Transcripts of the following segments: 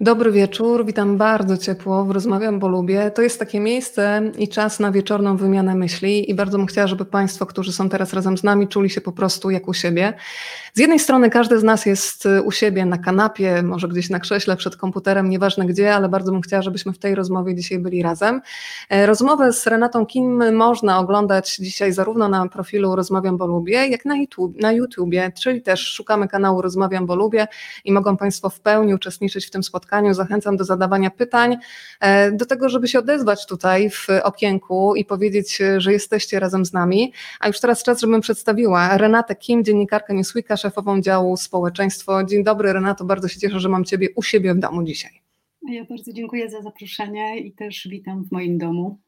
Dobry wieczór, witam bardzo ciepło w Rozmawiam, bo lubię. To jest takie miejsce i czas na wieczorną wymianę myśli i bardzo bym chciała, żeby Państwo, którzy są teraz razem z nami, czuli się po prostu jak u siebie. Z jednej strony każdy z nas jest y, u siebie na kanapie, może gdzieś na krześle, przed komputerem, nieważne gdzie, ale bardzo bym chciała, żebyśmy w tej rozmowie dzisiaj byli razem. E, rozmowę z Renatą Kim można oglądać dzisiaj zarówno na profilu Rozmawiam, bo lubię, jak na, YouTube, na YouTubie, czyli też szukamy kanału Rozmawiam, bo lubię i mogą Państwo w pełni uczestniczyć w tym spotkaniu. Zachęcam do zadawania pytań, e, do tego, żeby się odezwać tutaj w okienku i powiedzieć, że jesteście razem z nami. A już teraz czas, żebym przedstawiła Renatę Kim, dziennikarkę Newsweeka, szefową działu społeczeństwo. Dzień dobry Renato, bardzo się cieszę, że mam Ciebie u siebie w domu dzisiaj. Ja bardzo dziękuję za zaproszenie i też witam w moim domu.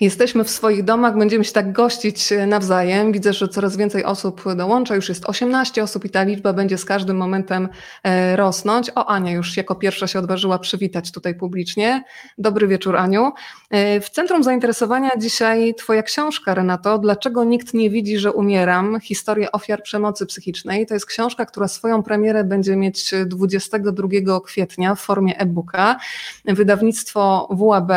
Jesteśmy w swoich domach, będziemy się tak gościć e, nawzajem. Widzę, że coraz więcej osób dołącza, już jest 18 osób i ta liczba będzie z każdym momentem e, rosnąć. O, Ania już jako pierwsza się odważyła przywitać tutaj publicznie. Dobry wieczór, Aniu. E, w centrum zainteresowania dzisiaj Twoja książka, Renato. Dlaczego nikt nie widzi, że umieram? Historia ofiar przemocy psychicznej. To jest książka, która swoją premierę będzie mieć 22 kwietnia w formie e-booka. Wydawnictwo WAB.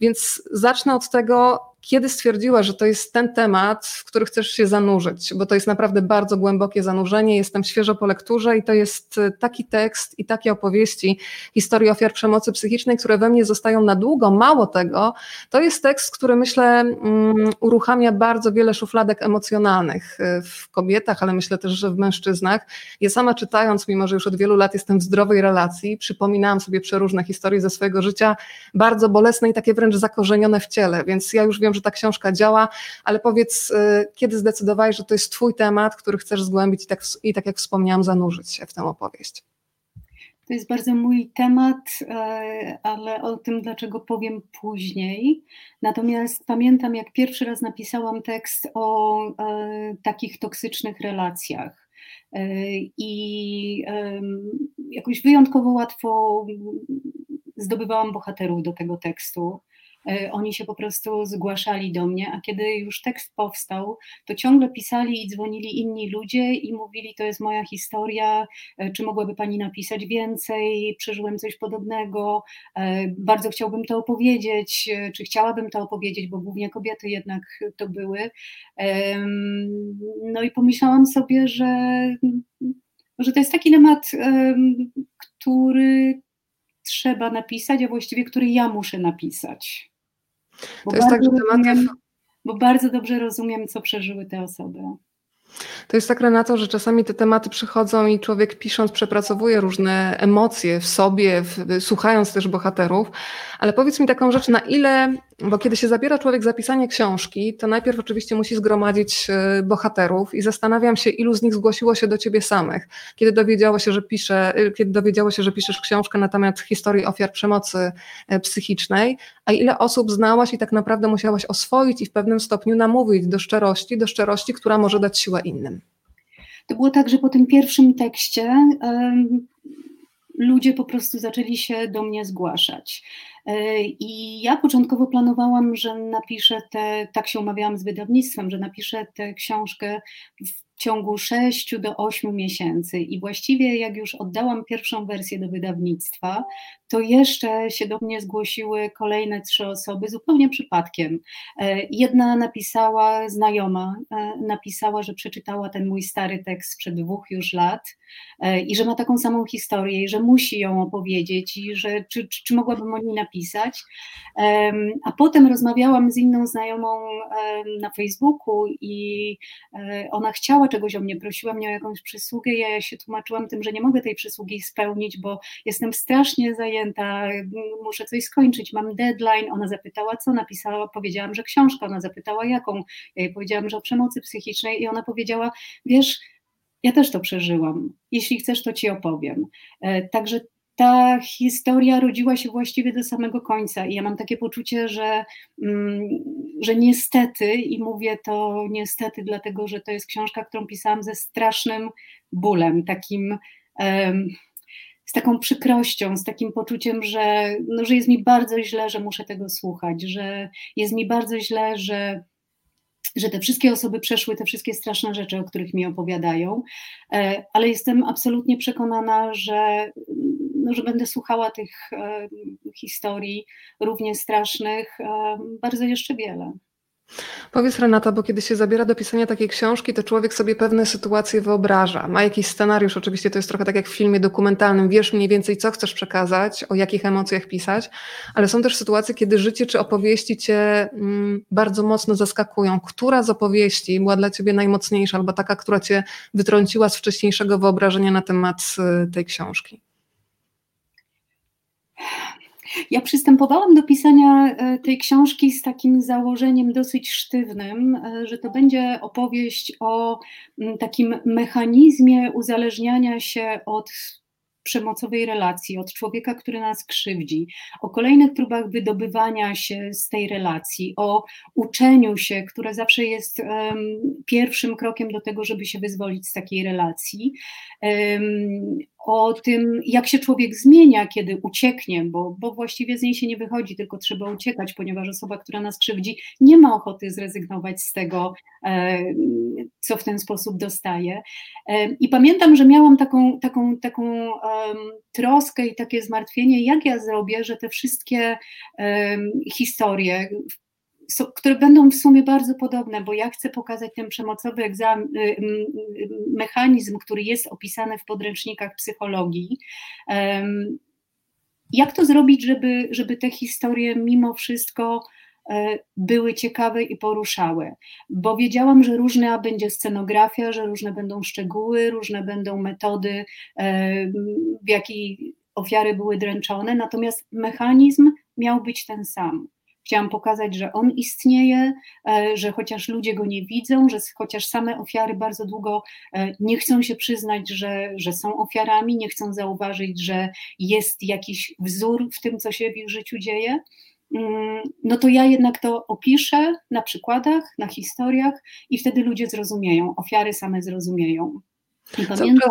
Więc zacznę od tego, kiedy stwierdziła, że to jest ten temat, w który chcesz się zanurzyć, bo to jest naprawdę bardzo głębokie zanurzenie. Jestem świeżo po lekturze i to jest e, taki tekst i takie opowieści historii ofiar przemocy psychicznej, które we mnie zostają na długo. Mało tego, to jest tekst, który myślę um, uruchamia bardzo wiele szufladek emocjonalnych e, w kobietach, ale myślę też, że w mężczyznach. Ja sama czytając, mimo że już od wielu lat jestem w zdrowej relacji, przypominałam sobie przeróżne historie ze swojego życia, bardzo bolesne i takie wręcz zakorzenione w ciele, więc ja już wiem, że ta książka działa, ale powiedz, y, kiedy zdecydowałeś, że to jest Twój temat, który chcesz zgłębić i tak, i tak jak wspomniałam, zanurzyć się w tę opowieść? To jest bardzo mój temat, e, ale o tym, dlaczego powiem później. Natomiast pamiętam, jak pierwszy raz napisałam tekst o e, takich toksycznych relacjach. I jakoś wyjątkowo łatwo zdobywałam bohaterów do tego tekstu. E, oni się po prostu zgłaszali do mnie, a kiedy już tekst powstał, to ciągle pisali i dzwonili inni ludzie i mówili: To jest moja historia, e, czy mogłaby pani napisać więcej? Przeżyłem coś podobnego, e, bardzo chciałbym to opowiedzieć, czy chciałabym to opowiedzieć, bo głównie kobiety jednak to były. No i pomyślałam sobie, że, że to jest taki temat, który trzeba napisać, a właściwie który ja muszę napisać. Bo to jest tak, że tematy. Bo bardzo dobrze rozumiem, co przeżyły te osoby. To jest tak, Renato, że czasami te tematy przychodzą i człowiek pisząc przepracowuje różne emocje w sobie, w, słuchając też bohaterów, ale powiedz mi taką rzecz, na ile, bo kiedy się zabiera człowiek za pisanie książki, to najpierw oczywiście musi zgromadzić e, bohaterów i zastanawiam się, ilu z nich zgłosiło się do ciebie samych, kiedy dowiedziało się, że pisze, e, kiedy dowiedziało się, że piszesz książkę na temat historii ofiar przemocy e, psychicznej, a ile osób znałaś i tak naprawdę musiałaś oswoić i w pewnym stopniu namówić do szczerości, do szczerości, która może dać siłę innym. To było tak, że po tym pierwszym tekście um, ludzie po prostu zaczęli się do mnie zgłaszać. E, I ja początkowo planowałam, że napiszę te, tak się umawiałam z wydawnictwem, że napiszę tę książkę w ciągu 6 do 8 miesięcy. I właściwie, jak już oddałam pierwszą wersję do wydawnictwa, to jeszcze się do mnie zgłosiły kolejne trzy osoby zupełnie przypadkiem. E, jedna napisała, znajoma, e, napisała, że przeczytała ten mój stary tekst sprzed dwóch już lat e, i że ma taką samą historię i że musi ją opowiedzieć i że czy, czy, czy mogłabym o niej napisać. A potem rozmawiałam z inną znajomą na Facebooku i ona chciała czegoś o mnie, prosiła mnie o jakąś przysługę, ja się tłumaczyłam tym, że nie mogę tej przysługi spełnić, bo jestem strasznie zajęta, muszę coś skończyć, mam deadline, ona zapytała co, napisała, powiedziałam, że książka, ona zapytała jaką, ja jej powiedziałam, że o przemocy psychicznej i ona powiedziała, wiesz, ja też to przeżyłam. Jeśli chcesz, to ci opowiem. E, także ta historia rodziła się właściwie do samego końca i ja mam takie poczucie, że, mm, że niestety, i mówię to niestety, dlatego że to jest książka, którą pisałam ze strasznym bólem, takim. z taką przykrością, z takim poczuciem, że, no, że jest mi bardzo źle, że muszę tego słuchać, że jest mi bardzo źle, że że te wszystkie osoby przeszły te wszystkie straszne rzeczy, o których mi opowiadają, e, ale jestem absolutnie przekonana, że no, że będę słuchała tych historii równie strasznych, bardzo jeszcze wiele. Powiedz Renata, bo kiedy się zabiera do pisania takiej książki, to człowiek sobie pewne sytuacje wyobraża. Ma jakiś scenariusz, oczywiście to jest trochę tak jak w filmie dokumentalnym, wiesz mniej więcej co chcesz przekazać, o jakich emocjach pisać, ale są też sytuacje, kiedy życie czy opowieści cię mm, bardzo mocno zaskakują. Która z opowieści była dla ciebie najmocniejsza albo taka, która cię wytrąciła z wcześniejszego wyobrażenia na temat y, tej książki? Ja przystępowałam do pisania e, tej książki z takim założeniem dosyć sztywnym, e, że to będzie opowieść o takim mechanizmie uzależniania się od przemocowej relacji, od człowieka, który nas krzywdzi, o kolejnych próbach wydobywania się z tej relacji, o uczeniu się, które zawsze jest um, pierwszym krokiem do tego, żeby się wyzwolić z takiej relacji, um, o tym, jak się człowiek zmienia, kiedy ucieknie, bo, bo właściwie z niej się nie wychodzi, tylko trzeba uciekać, ponieważ osoba, która nas krzywdzi, nie ma ochoty zrezygnować z tego, e, co w ten sposób dostaje. E, I pamiętam, że miałam taką, taką, taką troskę i takie zmartwienie, jak ja zrobię, że te wszystkie historie, które będą w sumie bardzo podobne, bo ja chcę pokazać ten przemocowy y, y, y, mechanizm, który jest opisany w podręcznikach psychologii. Jak to zrobić, żeby, żeby te historie mimo wszystko e, były ciekawe i poruszały, bo wiedziałam, że różna będzie scenografia, że różne będą szczegóły, różne będą metody, e, w jakiej ofiary były dręczone, natomiast mechanizm miał być ten sam. Chciałam pokazać, że on istnieje, e, że chociaż ludzie go nie widzą, że chociaż same ofiary bardzo długo e, nie chcą się przyznać, że, że są ofiarami, nie chcą zauważyć, że jest jakiś wzór w tym, co się w ich życiu dzieje mm, no to ja jednak to opiszę na przykładach, na historiach i wtedy ludzie zrozumieją, ofiary same zrozumieją. I pamiętam,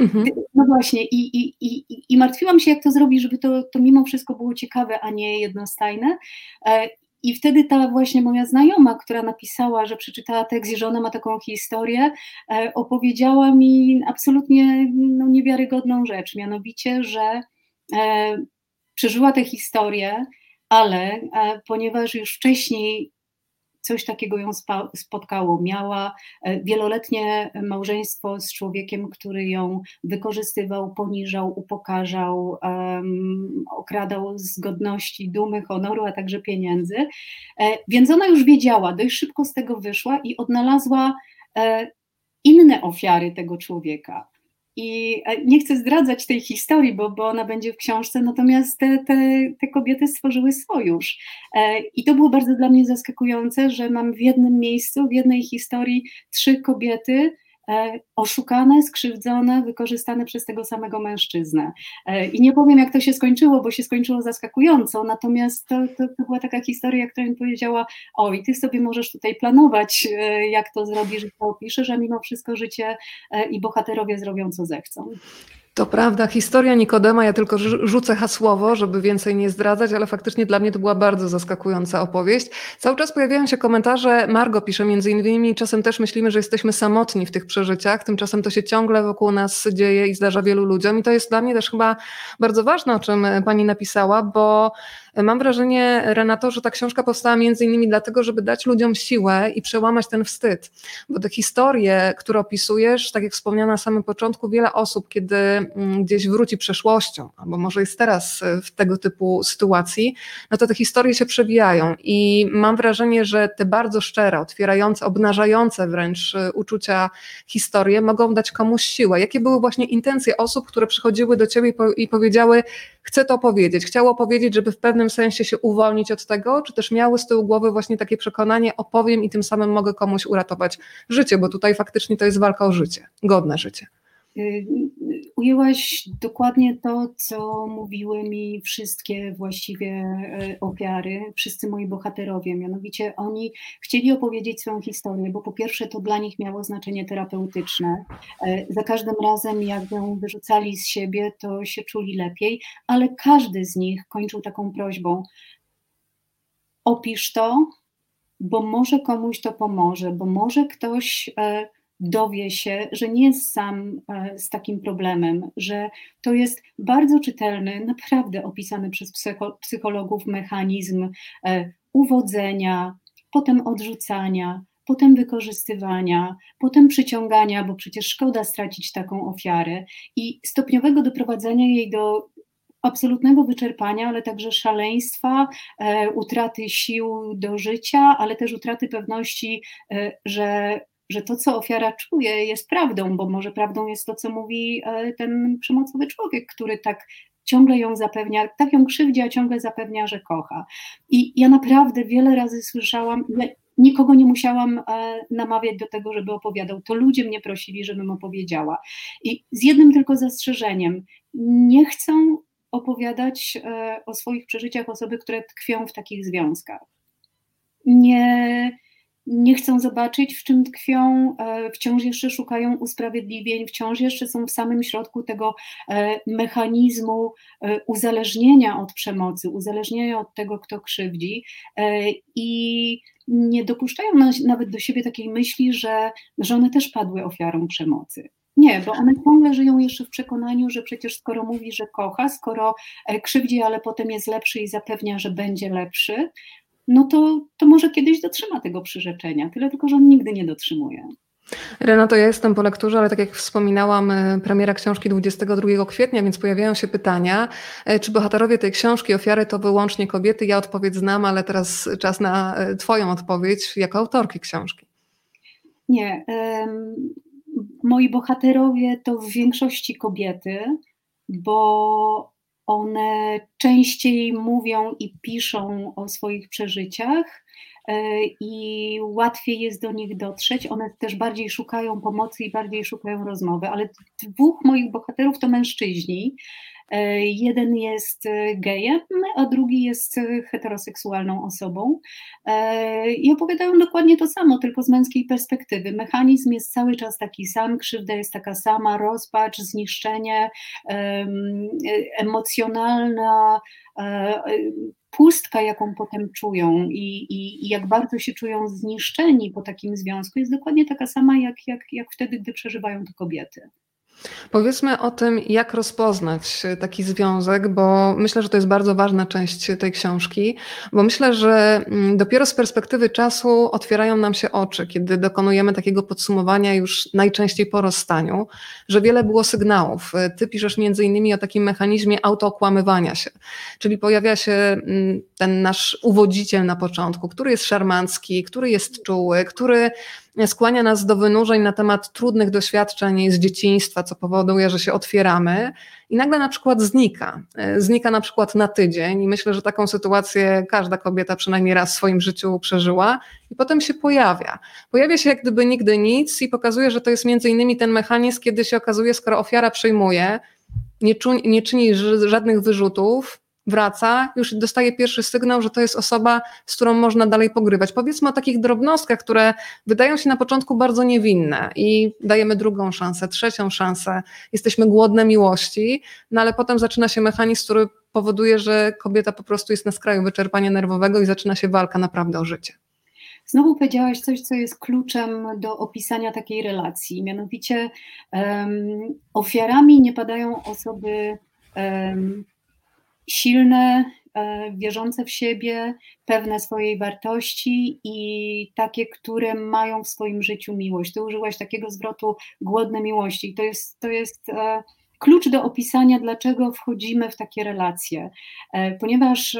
Mhm. No właśnie, i, i, i, i martwiłam się, jak to zrobić, żeby to, to mimo wszystko było ciekawe, a nie jednostajne. E, I wtedy ta właśnie moja znajoma, która napisała, że przeczytała tekst i że ona ma taką historię, e, opowiedziała mi absolutnie no, niewiarygodną rzecz, mianowicie, że e, przeżyła tę historię, ale ponieważ już wcześniej coś takiego ją spotkało. Miała e, wieloletnie małżeństwo z człowiekiem, który ją wykorzystywał, poniżał, upokarzał, um, okradał z godności, dumy, honoru, a także pieniędzy. E, więc ona już wiedziała, dość szybko z tego wyszła i odnalazła e, inne ofiary tego człowieka. I e, nie chcę zdradzać tej historii, bo, bo ona będzie w książce, natomiast te, te, te kobiety stworzyły sojusz. E, I to było bardzo dla mnie zaskakujące, że mam w jednym miejscu, w jednej historii trzy kobiety, oszukane, skrzywdzone, wykorzystane przez tego samego mężczyznę. E, I nie powiem, jak to się skończyło, bo się skończyło zaskakująco, natomiast to, to, to była taka historia, która mi powiedziała, oj, ty sobie możesz tutaj planować, e, jak to zrobisz, to opiszesz, a mimo wszystko życie i bohaterowie zrobią, co zechcą. To prawda, historia Nikodema, ja tylko rzucę hasłowo, żeby więcej nie zdradzać, ale faktycznie dla mnie to była bardzo zaskakująca opowieść. Cały czas pojawiają się komentarze, Margo pisze między innymi, czasem też myślimy, że jesteśmy samotni w tych przeżyciach, tymczasem to się ciągle wokół nas dzieje i zdarza wielu ludziom i to jest dla mnie też chyba bardzo ważne, o czym pani napisała, bo Mam wrażenie, Renato, że ta książka powstała między innymi dlatego, żeby dać ludziom siłę i przełamać ten wstyd. Bo te historie, które opisujesz, tak jak wspomniałam na samym początku, wiele osób, kiedy mm, gdzieś wróci przeszłością, albo może jest teraz w tego typu sytuacji, no to te historie się przewijają i mam wrażenie, że te bardzo szczere, otwierające, obnażające wręcz y, uczucia historie mogą dać komuś siłę. Jakie były właśnie intencje osób, które przychodziły do ciebie i powiedziały, chcę to powiedzieć, chciało powiedzieć, żeby w pewnym sensie się uwolnić od tego, czy też miały z tyłu głowy właśnie takie przekonanie, opowiem i tym samym mogę komuś uratować życie, bo tutaj faktycznie to jest walka o życie, godne życie. Y, ujęłaś dokładnie to, co mówiły mi wszystkie właściwie e, ofiary, wszyscy moi bohaterowie. Mianowicie oni chcieli opowiedzieć swoją historię, bo po pierwsze to dla nich miało znaczenie terapeutyczne. Za każdym razem, jak ją wyrzucali z siebie, to się czuli lepiej, ale każdy z nich kończył taką prośbą: opisz to, bo może komuś to pomoże, bo może ktoś dowie się, że nie jest sam e, z takim problemem, że to jest bardzo czytelny, naprawdę opisany przez psychologów mechanizm e, uwodzenia, potem odrzucania, potem wykorzystywania, potem przyciągania, bo przecież szkoda stracić taką ofiarę i stopniowego doprowadzenia jej do absolutnego wyczerpania, ale także szaleństwa, e, utraty sił do życia, ale też utraty pewności, że, że to, co ofiara czuje, jest prawdą, bo może prawdą jest to, co mówi e, ten przemocowy człowiek, który tak ciągle ją zapewnia, tak ją krzywdzi, a ciągle zapewnia, że kocha. I ja naprawdę wiele razy słyszałam, nikogo nie musiałam namawiać do tego, żeby opowiadał. To ludzie mnie prosili, żebym opowiedziała. I z jednym tylko zastrzeżeniem. Nie chcę opowiadać e, o swoich przeżyciach osoby, które tkwią w takich związkach. Nie, nie chcą zobaczyć, w czym tkwią, e, wciąż jeszcze szukają usprawiedliwień, wciąż jeszcze są w samym środku tego e, mechanizmu uzależnienia od przemocy, uzależnienia od tego, kto krzywdzi i nie dopuszczają nawet do siebie takiej myśli, że, że one też padły ofiarą przemocy. Nie, bo one ciągle żyją jeszcze w przekonaniu, że przecież skoro mówi, że kocha, skoro e, krzywdzi, ale potem jest lepszy i zapewnia, że będzie lepszy, no to, to może kiedyś dotrzyma tego przyrzeczenia. Tyle tylko, że on nigdy nie dotrzymuje. Renato, ja jestem po lekturze, ale tak jak wspominałam, e, premiera książki 22 kwietnia, więc pojawiają się pytania, e, czy bohaterowie tej książki, ofiary to wyłącznie kobiety? Ja odpowiedź znam, ale teraz czas na Twoją odpowiedź jako autorki książki. Nie moi bohaterowie to w większości kobiety, bo one częściej mówią i piszą o swoich przeżyciach e, i łatwiej jest do nich dotrzeć. One też bardziej szukają pomocy i bardziej szukają rozmowy, ale dwóch moich bohaterów to mężczyźni. E, jeden jest e, gejem, a drugi jest e, heteroseksualną osobą. I opowiadają dokładnie to samo, tylko z męskiej perspektywy. Mechanizm jest cały czas taki sam, krzywda jest taka sama, rozpacz, zniszczenie, emocjonalna pustka, jaką potem czują i, i, i, jak bardzo się czują zniszczeni po takim związku, jest dokładnie taka sama, jak, jak, jak wtedy, gdy przeżywają to kobiety. Powiedzmy o tym, jak rozpoznać taki związek, bo myślę, że to jest bardzo ważna część tej książki, bo myślę, że mm, dopiero z perspektywy czasu otwierają nam się oczy, kiedy dokonujemy takiego podsumowania już najczęściej po rozstaniu, że wiele było sygnałów. Ty piszesz między innymi o takim mechanizmie autookłamywania się, czyli pojawia się mm, ten nasz uwodziciel na początku, który jest szarmancki, który jest czuły, który skłania nas do wynurzeń na temat trudnych doświadczeń z dzieciństwa, co powoduje, że się otwieramy i nagle na przykład znika. Znika na przykład na tydzień i myślę, że taką sytuację każda kobieta przynajmniej raz w swoim życiu przeżyła i potem się pojawia. Pojawia się jak gdyby nigdy nic i pokazuje, że to jest między innymi ten mechanizm, kiedy się okazuje, skoro ofiara przyjmuje, nie, nie czyni żadnych wyrzutów, wraca, już dostaje pierwszy sygnał, że to jest osoba, z którą można dalej pogrywać. Powiedzmy o takich drobnostkach, które wydają się na początku bardzo niewinne i dajemy drugą szansę, trzecią szansę, jesteśmy głodne miłości, no ale potem zaczyna się mechanizm, który powoduje, że kobieta po prostu jest na skraju wyczerpania nerwowego i zaczyna się walka naprawdę o życie. Znowu powiedziałaś coś, co jest kluczem do opisania takiej relacji, mianowicie um, ofiarami nie padają osoby um, silne, e, wierzące w siebie, pewne swojej wartości i takie, które mają w swoim życiu miłość. Ty użyłaś takiego zwrotu głodne miłości. To jest, to jest e, klucz do opisania, dlaczego wchodzimy w takie relacje. E, ponieważ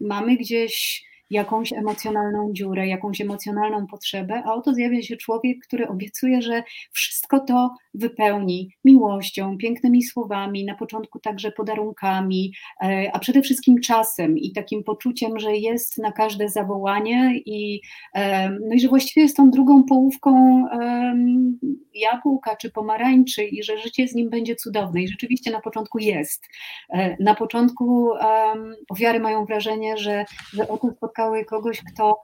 mamy gdzieś jakąś emocjonalną dziurę, jakąś emocjonalną potrzebę, a oto zjawia się człowiek, który obiecuje, że wszystko to wypełni miłością, pięknymi słowami, na początku także podarunkami, e, a przede wszystkim czasem i takim poczuciem, że jest na każde zawołanie i, e, no i że właściwie jest tą drugą połówką jabłka czy pomarańczy i że życie z nim będzie cudowne i rzeczywiście na początku jest. E, na początku ofiary mają wrażenie, że, że oto spotkały kogoś, kto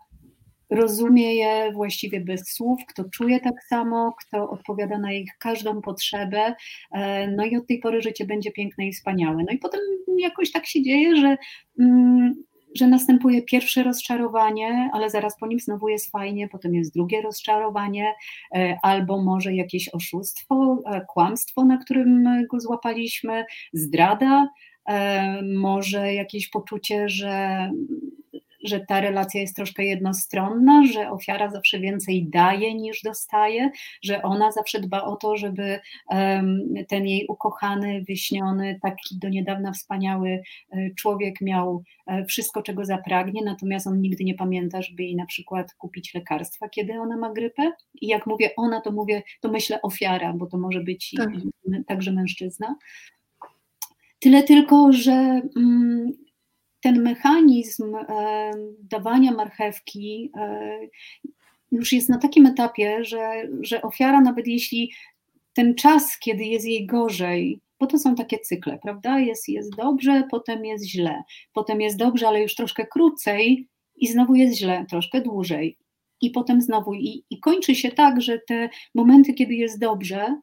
rozumie je właściwie bez słów, kto czuje tak samo, kto odpowiada na ich każdą potrzebę. E, no i od tej pory życie będzie piękne i wspaniałe. No i potem jakoś tak się dzieje, że mm, że następuje pierwsze rozczarowanie, ale zaraz po nim znowu jest fajnie, potem jest drugie rozczarowanie, e, albo może jakieś oszustwo, e, kłamstwo, na którym go złapaliśmy, zdrada, może jakieś poczucie, że że ta relacja jest troszkę jednostronna, że ofiara zawsze więcej daje niż dostaje, że ona zawsze dba o to, żeby ten jej ukochany, wyśniony, taki do niedawna wspaniały e, człowiek miał e, wszystko, czego zapragnie, natomiast on nigdy nie pamięta, żeby jej na przykład kupić lekarstwa, kiedy ona ma grypę. I jak mówię ona, to mówię, to myślę ofiara, bo to może być tak. także mężczyzna. Tyle tylko, że mm, ten mechanizm dawania marchewki już jest na takim etapie, że, że ofiara, nawet jeśli ten czas, kiedy jest jej gorzej, bo to są takie cykle, prawda? Jest, jest dobrze, potem jest źle, potem jest dobrze, ale już troszkę krócej i znowu jest źle, troszkę dłużej. I potem znowu, i, i kończy się tak, że te momenty, kiedy jest dobrze,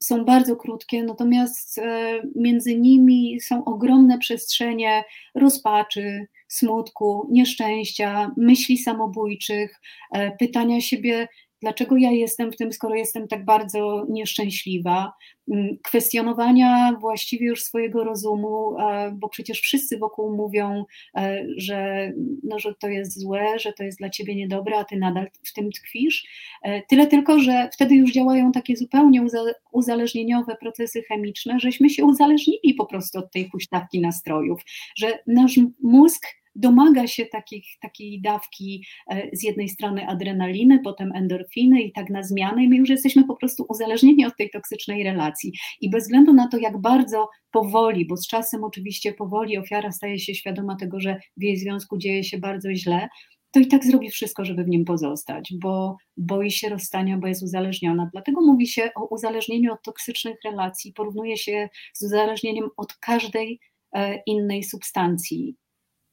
są bardzo krótkie, natomiast e, między nimi są ogromne przestrzenie rozpaczy, smutku, nieszczęścia, myśli samobójczych, e, pytania siebie, dlaczego ja jestem w tym, skoro jestem tak bardzo nieszczęśliwa, mm, kwestionowania właściwie już swojego rozumu, bo przecież wszyscy wokół mówią, e, że, no, że to jest złe, że to jest dla ciebie niedobre, a ty nadal w tym tkwisz. E, tyle tylko, że wtedy już działają takie zupełnie uzależnieniowe procesy chemiczne, żeśmy się uzależnili po prostu od tej huśtawki nastrojów, że nasz mózg domaga się takich, takiej dawki e, z jednej strony adrenaliny, potem endorfiny i tak na zmianę. I my już jesteśmy po prostu uzależnieni od tej toksycznej relacji. I bez względu na to, jak bardzo powoli, bo z czasem oczywiście powoli ofiara staje się świadoma tego, że w jej związku dzieje się bardzo źle, to i tak zrobi wszystko, żeby w nim pozostać, bo boi się rozstania, bo jest uzależniona. Dlatego mówi się o uzależnieniu od toksycznych relacji, porównuje się z uzależnieniem od każdej e, innej substancji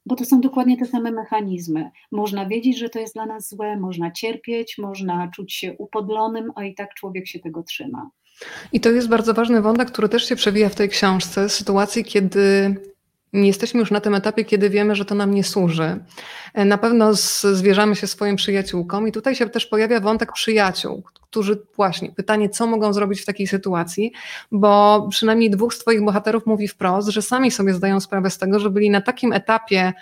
bo to są dokładnie te same mechanizmy. Można wiedzieć, że to jest dla nas złe, można cierpieć, można czuć się upodlonym, a i tak człowiek się tego trzyma. I to jest bardzo ważny wątek, który też się przewija w tej książce, sytuacji, kiedy nie jesteśmy już na tym etapie, kiedy wiemy, że to nam nie służy. Na pewno zwierzamy się swoim przyjaciółkom i tutaj się też pojawia wątek przyjaciół, którzy właśnie, pytanie, co mogą zrobić w takiej sytuacji, bo przynajmniej dwóch z Twoich bohaterów mówi wprost, że sami sobie zdają sprawę z tego, że byli na takim etapie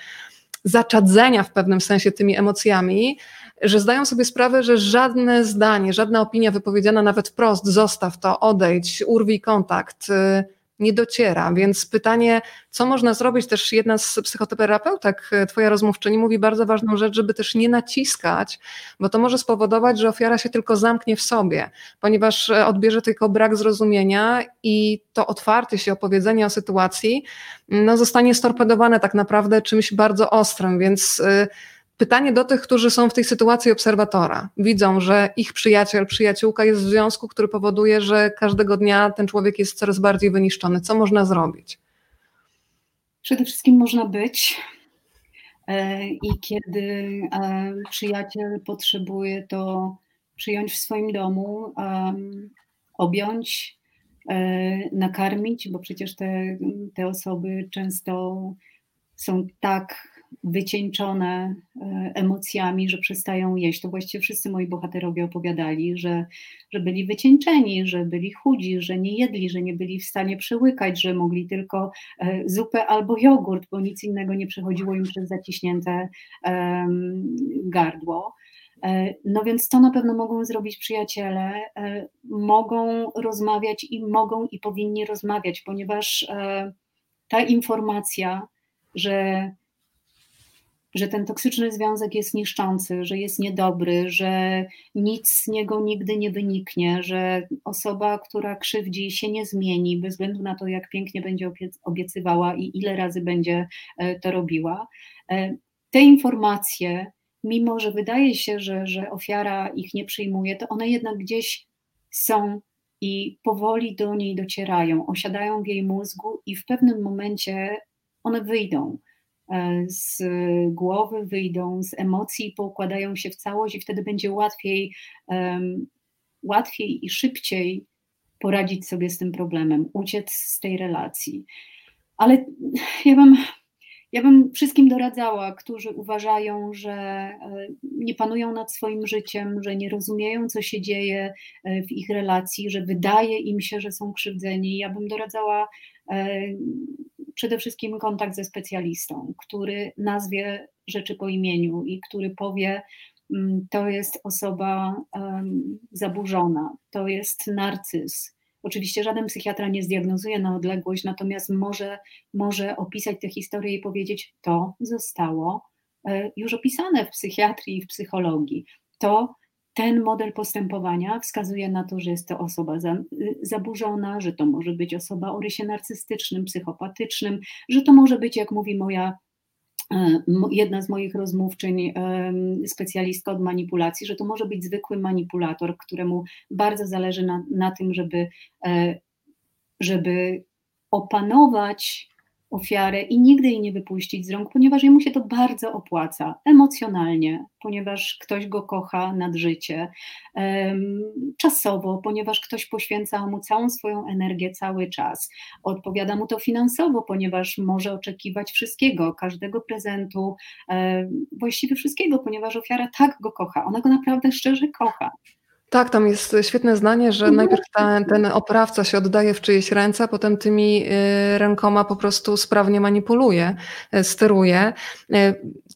zaczadzenia w pewnym sensie tymi emocjami, że zdają sobie sprawę, że żadne zdanie, żadna opinia wypowiedziana nawet wprost, zostaw to, odejdź, urwij kontakt, y, nie dociera. Więc pytanie, co można zrobić, też jedna z psychoterapeutek, e, twoja rozmówczyni, mówi bardzo ważną rzecz, żeby też nie naciskać, bo to może spowodować, że ofiara się tylko zamknie w sobie, ponieważ e, odbierze tylko brak zrozumienia i to otwarcie się, opowiedzenie o sytuacji no, zostanie storpedowane tak naprawdę czymś bardzo ostrym, więc e, Pytanie do tych, którzy są w tej sytuacji obserwatora. Widzą, że ich przyjaciel, przyjaciółka jest w związku, który powoduje, że każdego dnia ten człowiek jest coraz bardziej wyniszczony. Co można zrobić? Przede wszystkim można być. E, I kiedy e, przyjaciel potrzebuje to przyjąć w swoim domu, objąć, e, nakarmić, bo przecież te, te osoby często są tak wycieńczone e, emocjami, że przestają jeść. To właściwie wszyscy moi bohaterowie opowiadali, że, że byli wycieńczeni, że byli chudzi, że nie jedli, że nie byli w stanie przełykać, że mogli tylko e, zupę albo jogurt, bo nic innego nie przechodziło im przez zaciśnięte gardło. E, no więc to na pewno mogą zrobić przyjaciele, mogą rozmawiać i mogą i powinni rozmawiać, ponieważ ta informacja, że że ten toksyczny związek jest niszczący, że jest niedobry, że nic z niego nigdy nie wyniknie, że osoba, która krzywdzi się nie zmieni, bez względu na to, jak pięknie będzie obiecywała i ile razy będzie e, to robiła. E, te informacje, mimo że wydaje się, że, że ofiara ich nie przyjmuje, to one jednak gdzieś są i powoli do niej docierają, osiadają w jej mózgu i w pewnym momencie one wyjdą. E, z głowy wyjdą, z emocji poukładają się w całość i wtedy będzie łatwiej, um, łatwiej i szybciej poradzić sobie z tym problemem, uciec z tej relacji. Ale ja bym, ja bym wszystkim doradzała, którzy uważają, że e, nie panują nad swoim życiem, że nie rozumieją, co się dzieje e, w ich relacji, że wydaje im się, że są krzywdzeni. Ja bym doradzała przede wszystkim kontakt ze specjalistą, który nazwie rzeczy po imieniu i który powie, mm, to jest osoba zaburzona, to jest narcyz, Oczywiście żaden psychiatra nie zdiagnozuje na odległość, natomiast może, może opisać tę historię i powiedzieć, to zostało e, już opisane w psychiatrii i w psychologii. To ten model postępowania wskazuje na to, że jest to osoba zaburzona, że to może być osoba o rysie narcystycznym, psychopatycznym, że to może być, jak mówi moja E, jedna z moich rozmówczyń, specjalistka od manipulacji, że to może być zwykły manipulator, któremu bardzo zależy na, na tym, żeby, e, żeby opanować ofiarę i nigdy jej nie wypuścić z rąk, ponieważ jemu się to bardzo opłaca emocjonalnie, ponieważ ktoś go kocha nad życie, czasowo, ponieważ ktoś poświęca mu całą swoją energię cały czas, odpowiada mu to finansowo, ponieważ może oczekiwać wszystkiego, każdego prezentu, właściwie wszystkiego, ponieważ ofiara tak go kocha, ona go naprawdę szczerze kocha. Tak, tam jest świetne zdanie, że mhm. najpierw ten, ten oprawca się oddaje w czyjeś ręce, a potem tymi y, rękoma po prostu sprawnie manipuluje, y, steruje.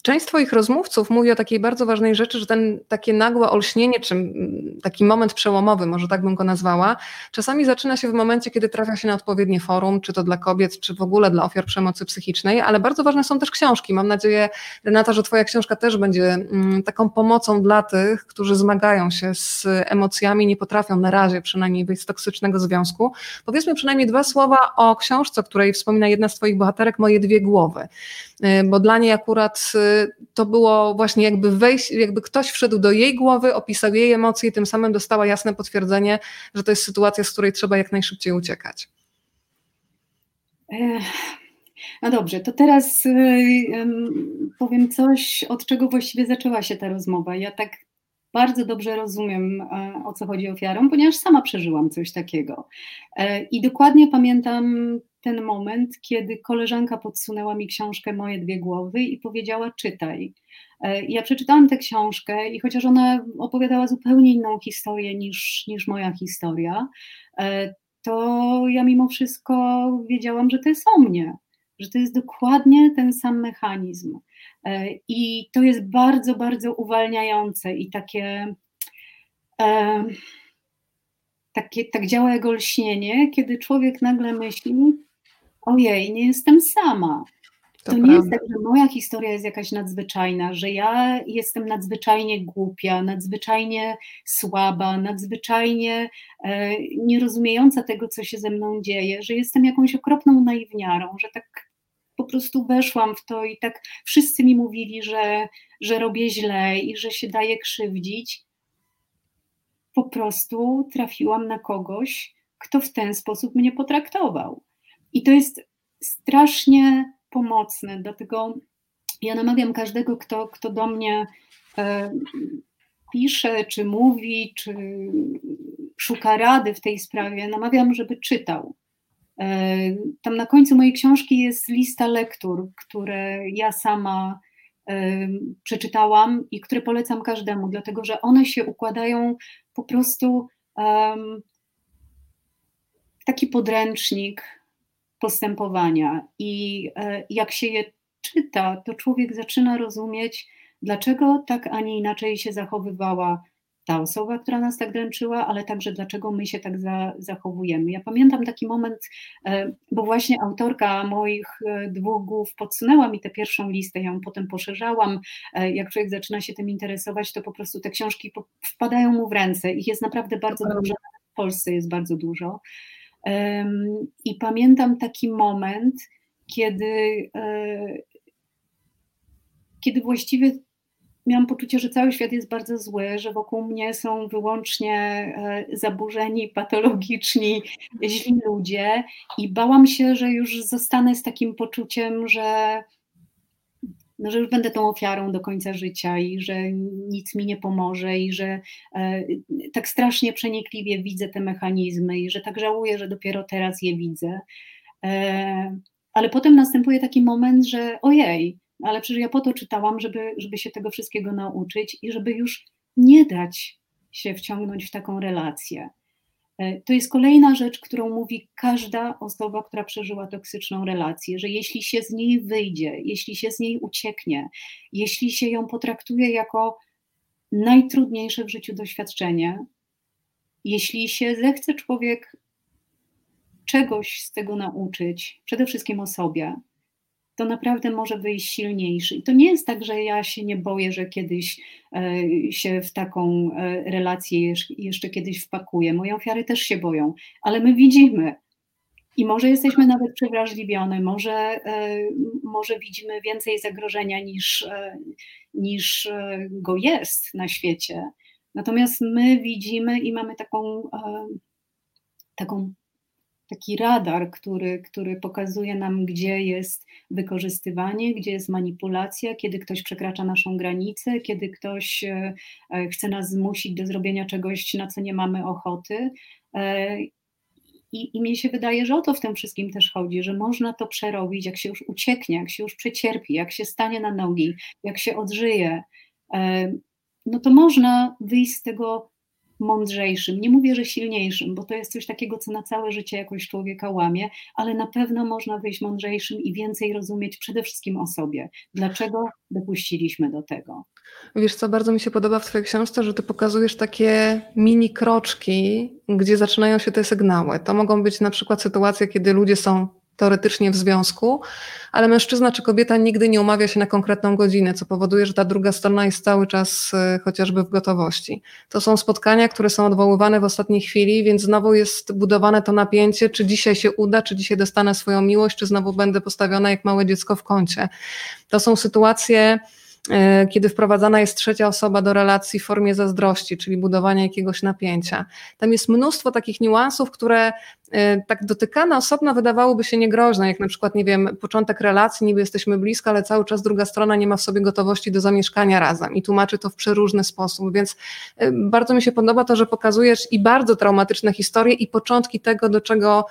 Część Twoich rozmówców mówi o takiej bardzo ważnej rzeczy, że ten takie nagłe olśnienie, czy mm, taki moment przełomowy, może tak bym go nazwała, czasami zaczyna się w momencie, kiedy trafia się na odpowiednie forum, czy to dla kobiet, czy w ogóle dla ofiar przemocy psychicznej, ale bardzo ważne są też książki. Mam nadzieję, Renata, że Twoja książka też będzie mm, taką pomocą dla tych, którzy zmagają się z emocjami, nie potrafią na razie przynajmniej wyjść z toksycznego związku. Powiedzmy przynajmniej dwa słowa o książce, o której wspomina jedna z Twoich bohaterek, Moje dwie głowy. Y, bo dla niej akurat y, to było właśnie jakby wejść, jakby ktoś wszedł do jej głowy, opisał jej emocje i tym samym dostała jasne potwierdzenie, że to jest sytuacja, z której trzeba jak najszybciej uciekać. No dobrze, to teraz y, powiem coś, od czego właściwie zaczęła się ta rozmowa. Ja tak bardzo dobrze rozumiem, e, o co chodzi ofiarom, ponieważ sama przeżyłam coś takiego. E, I dokładnie pamiętam ten moment, kiedy koleżanka podsunęła mi książkę Moje dwie głowy i powiedziała: Czytaj. E, ja przeczytałam tę książkę i chociaż ona opowiadała zupełnie inną historię niż, niż moja historia, to ja mimo wszystko wiedziałam, że to jest o mnie, że to jest dokładnie ten sam mechanizm. E, I to jest bardzo, bardzo uwalniające i takie, e, takie tak działa jak olśnienie, kiedy człowiek nagle myśli, ojej, nie jestem sama. To, to nie jest tak, że moja historia jest jakaś nadzwyczajna, że ja jestem nadzwyczajnie głupia, nadzwyczajnie słaba, nadzwyczajnie e, nierozumiejąca tego, co się ze mną dzieje, że jestem jakąś okropną naiwniarą, że tak po prostu weszłam w to i tak wszyscy mi mówili, że, że robię źle i że się daje krzywdzić. Po prostu trafiłam na kogoś, kto w ten sposób mnie potraktował. I to jest strasznie pomocne, dlatego ja namawiam każdego, kto, kto do mnie e, pisze, czy mówi, czy szuka rady w tej sprawie, namawiam, żeby czytał. E, tam na końcu mojej książki jest lista lektur, które ja sama e, przeczytałam i które polecam każdemu, dlatego że one się układają po prostu w taki podręcznik postępowania. I e, jak się je czyta, to człowiek zaczyna rozumieć, dlaczego tak, a nie inaczej się zachowywała ta osoba, która nas tak dręczyła, ale także dlaczego my się tak za, zachowujemy. Ja pamiętam taki moment, e, bo właśnie autorka moich e, dwóch głów podsunęła mi tę pierwszą listę, ja ją potem poszerzałam. Jak człowiek zaczyna się tym interesować, to po prostu te książki wpadają mu w ręce. Ich jest naprawdę bardzo dużo, w Polsce jest bardzo dużo. I pamiętam taki moment, kiedy, kiedy właściwie miałam poczucie, że cały świat jest bardzo zły, że wokół mnie są wyłącznie e, zaburzeni, patologiczni, źli ludzie i bałam się, że już zostanę z takim poczuciem, że, no, że już będę tą ofiarą do końca życia i że nic mi nie pomoże i że e, tak strasznie przenikliwie widzę te mechanizmy i że tak żałuję, że dopiero teraz je widzę. E, ale potem następuje taki moment, że ojej, ale przecież ja po to czytałam, żeby, żeby się tego wszystkiego nauczyć i żeby już nie dać się wciągnąć w taką relację. E, to jest kolejna rzecz, którą mówi każda osoba, która przeżyła toksyczną relację, że jeśli się z niej wyjdzie, jeśli się z niej ucieknie, jeśli się ją potraktuje jako najtrudniejsze w życiu doświadczenie, jeśli się zechce człowiek czegoś z tego nauczyć, przede wszystkim o sobie, to naprawdę może wyjść silniejszy. I to nie jest tak, że ja się nie boję, że kiedyś e, się w taką e, relację jeszcze kiedyś wpakuję. Moje ofiary też się boją, ale my widzimy. I może jesteśmy nawet przewrażliwione, może, e, może widzimy więcej zagrożenia niż, niż go jest na świecie. Natomiast my widzimy i mamy taką, taką taki radar, który, który pokazuje nam, gdzie jest wykorzystywanie, gdzie jest manipulacja, kiedy ktoś przekracza naszą granicę, kiedy ktoś e, e, chce nas zmusić do zrobienia czegoś, na co nie mamy ochoty. E, I, I mnie się wydaje, że o to w tym wszystkim też chodzi, że można to przerobić, jak się już ucieknie, jak się już przecierpi, jak się stanie na nogi, jak się odżyje, no to można wyjść z tego mądrzejszym. Nie mówię, że silniejszym, bo to jest coś takiego, co na całe życie jakoś człowieka łamie, ale na pewno można wyjść mądrzejszym i więcej rozumieć przede wszystkim o sobie. Dlaczego dopuściliśmy do tego? Wiesz co, bardzo mi się podoba w Twojej książce, że Ty pokazujesz takie mini kroczki, gdzie zaczynają się te sygnały. To mogą być na przykład sytuacje, kiedy ludzie są teoretycznie w związku, ale mężczyzna czy kobieta nigdy nie umawia się na konkretną godzinę, co powoduje, że ta druga strona jest cały czas e, chociażby w gotowości. To są spotkania, które są odwoływane w ostatniej chwili, więc znowu jest budowane to napięcie, czy dzisiaj się uda, czy dzisiaj dostanę swoją miłość, czy znowu będę postawiona jak małe dziecko w kącie. To są sytuacje, E, kiedy wprowadzana jest trzecia osoba do relacji w formie zazdrości, czyli budowania jakiegoś napięcia. Tam jest mnóstwo takich niuansów, które tak dotykane osobno wydawałyby się niegroźne, jak na przykład, nie wiem, początek relacji, niby jesteśmy blisko, ale cały czas druga strona nie ma w sobie gotowości do zamieszkania razem i tłumaczy to w przeróżny sposób, więc e, bardzo mi się podoba to, że pokazujesz i bardzo traumatyczne historie i początki tego, do czego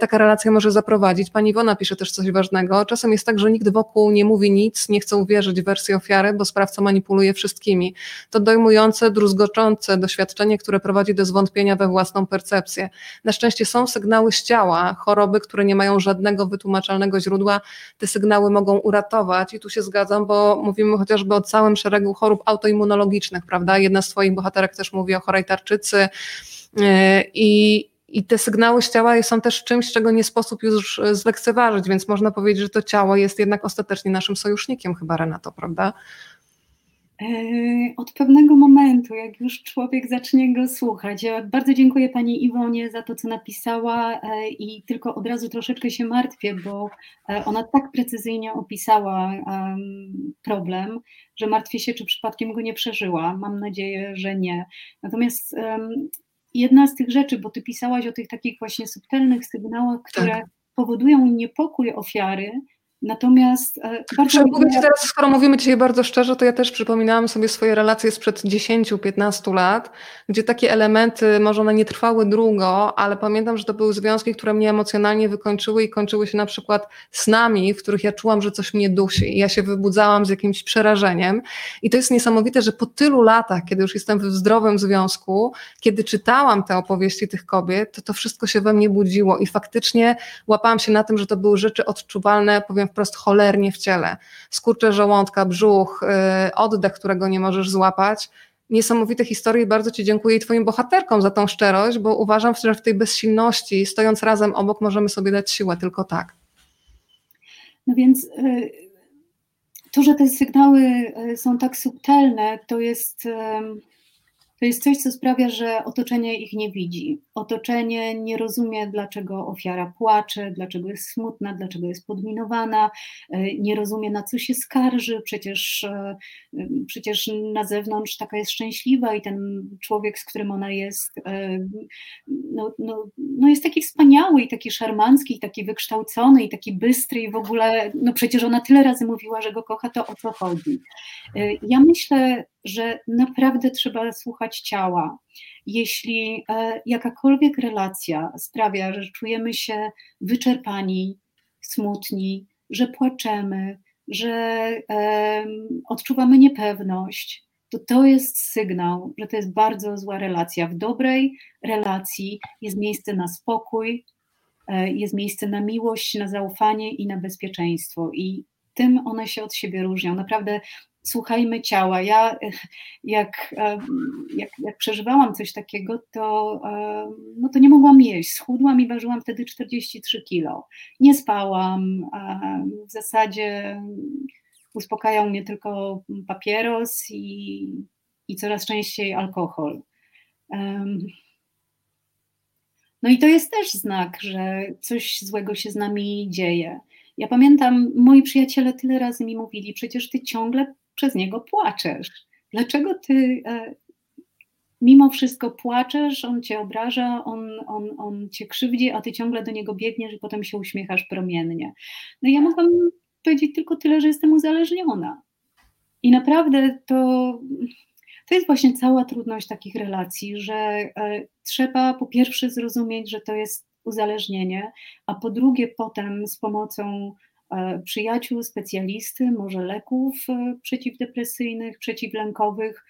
taka relacja może zaprowadzić. Pani Iwona pisze też coś ważnego. Czasem jest tak, że nikt wokół nie mówi nic, nie chce uwierzyć w wersję ofiary, bo sprawca manipuluje wszystkimi. To dojmujące, druzgoczące doświadczenie, które prowadzi do zwątpienia we własną percepcję. Na szczęście są sygnały z ciała, choroby, które nie mają żadnego wytłumaczalnego źródła, te sygnały mogą uratować i tu się zgadzam, bo mówimy chociażby o całym szeregu chorób autoimmunologicznych, prawda? Jedna z Twoich bohaterek też mówi o chorej tarczycy yy, i i te sygnały z ciała są też czymś, czego nie sposób już zlekceważyć, więc można powiedzieć, że to ciało jest jednak ostatecznie naszym sojusznikiem, chyba Renato, prawda? E, od pewnego momentu, jak już człowiek zacznie go słuchać. Ja bardzo dziękuję Pani Iwonie za to, co napisała e, i tylko od razu troszeczkę się martwię, bo e, ona tak precyzyjnie opisała problem, że martwię się, czy przypadkiem go nie przeżyła. Mam nadzieję, że nie. Natomiast jedna z tych rzeczy, bo ty pisałaś o tych takich właśnie subtelnych sygnałach, które tak. powodują niepokój ofiary, Natomiast e, bardzo. Mówię Ci teraz, skoro mówimy dzisiaj bardzo szczerze, to ja też przypominałam sobie swoje relacje sprzed 10-15 lat, gdzie takie elementy, może one nie trwały długo, ale pamiętam, że to były związki, które mnie emocjonalnie wykończyły i kończyły się na przykład snami, w których ja czułam, że coś mnie dusi. I ja się wybudzałam z jakimś przerażeniem. I to jest niesamowite, że po tylu latach, kiedy już jestem w zdrowym związku, kiedy czytałam te opowieści tych kobiet, to to wszystko się we mnie budziło i faktycznie łapałam się na tym, że to były rzeczy odczuwalne, powiem wprost cholernie w ciele. Skurcze żołądka, brzuch, y, oddech, którego nie możesz złapać. Niesamowite historie i bardzo Ci dziękuję i Twoim bohaterkom za tą szczerość, bo uważam, że w tej bezsilności, stojąc razem obok, możemy sobie dać siłę tylko tak. No więc y, to, że te sygnały y, są tak subtelne, to jest to jest coś, co sprawia, że otoczenie ich nie widzi. Otoczenie nie rozumie, dlaczego ofiara płacze, dlaczego jest smutna, dlaczego jest podminowana, e, nie rozumie, na co się skarży. Przecież, e, przecież na zewnątrz taka jest szczęśliwa i ten człowiek, z którym ona jest, e, no, no, no jest taki wspaniały i taki szarmancki, i taki wykształcony i taki bystry i w ogóle, no przecież ona tyle razy mówiła, że go kocha, to o co chodzi. Ja myślę, że naprawdę trzeba słuchać ciała. Jeśli e, jakakolwiek relacja sprawia, że czujemy się wyczerpani, smutni, że płaczemy, że odczuwamy niepewność, to to jest sygnał, że to jest bardzo zła relacja. W dobrej relacji jest miejsce na spokój, e, jest miejsce na miłość, na zaufanie i na bezpieczeństwo. I tym one się od siebie różnią. Naprawdę słuchajmy ciała. Ja jak, jak, jak przeżywałam coś takiego, to, no to nie mogłam jeść. Schudłam i ważyłam wtedy 43 kilo. Nie spałam. W zasadzie uspokajał mnie tylko papieros i, i coraz częściej alkohol. No i to jest też znak, że coś złego się z nami dzieje. Ja pamiętam, moi przyjaciele tyle razy mi mówili, przecież ty ciągle przez niego płaczesz. Dlaczego ty e, mimo wszystko płaczesz, on cię obraża, on, on, on cię krzywdzi, a ty ciągle do niego biegniesz i potem się uśmiechasz promiennie. No ja mogłam powiedzieć tylko tyle, że jestem uzależniona. I naprawdę to, to jest właśnie cała trudność takich relacji, że e, trzeba po pierwsze zrozumieć, że to jest uzależnienie, a po drugie potem z pomocą przyjaciół, specjalisty, może leków e, przeciwdepresyjnych, przeciwlękowych,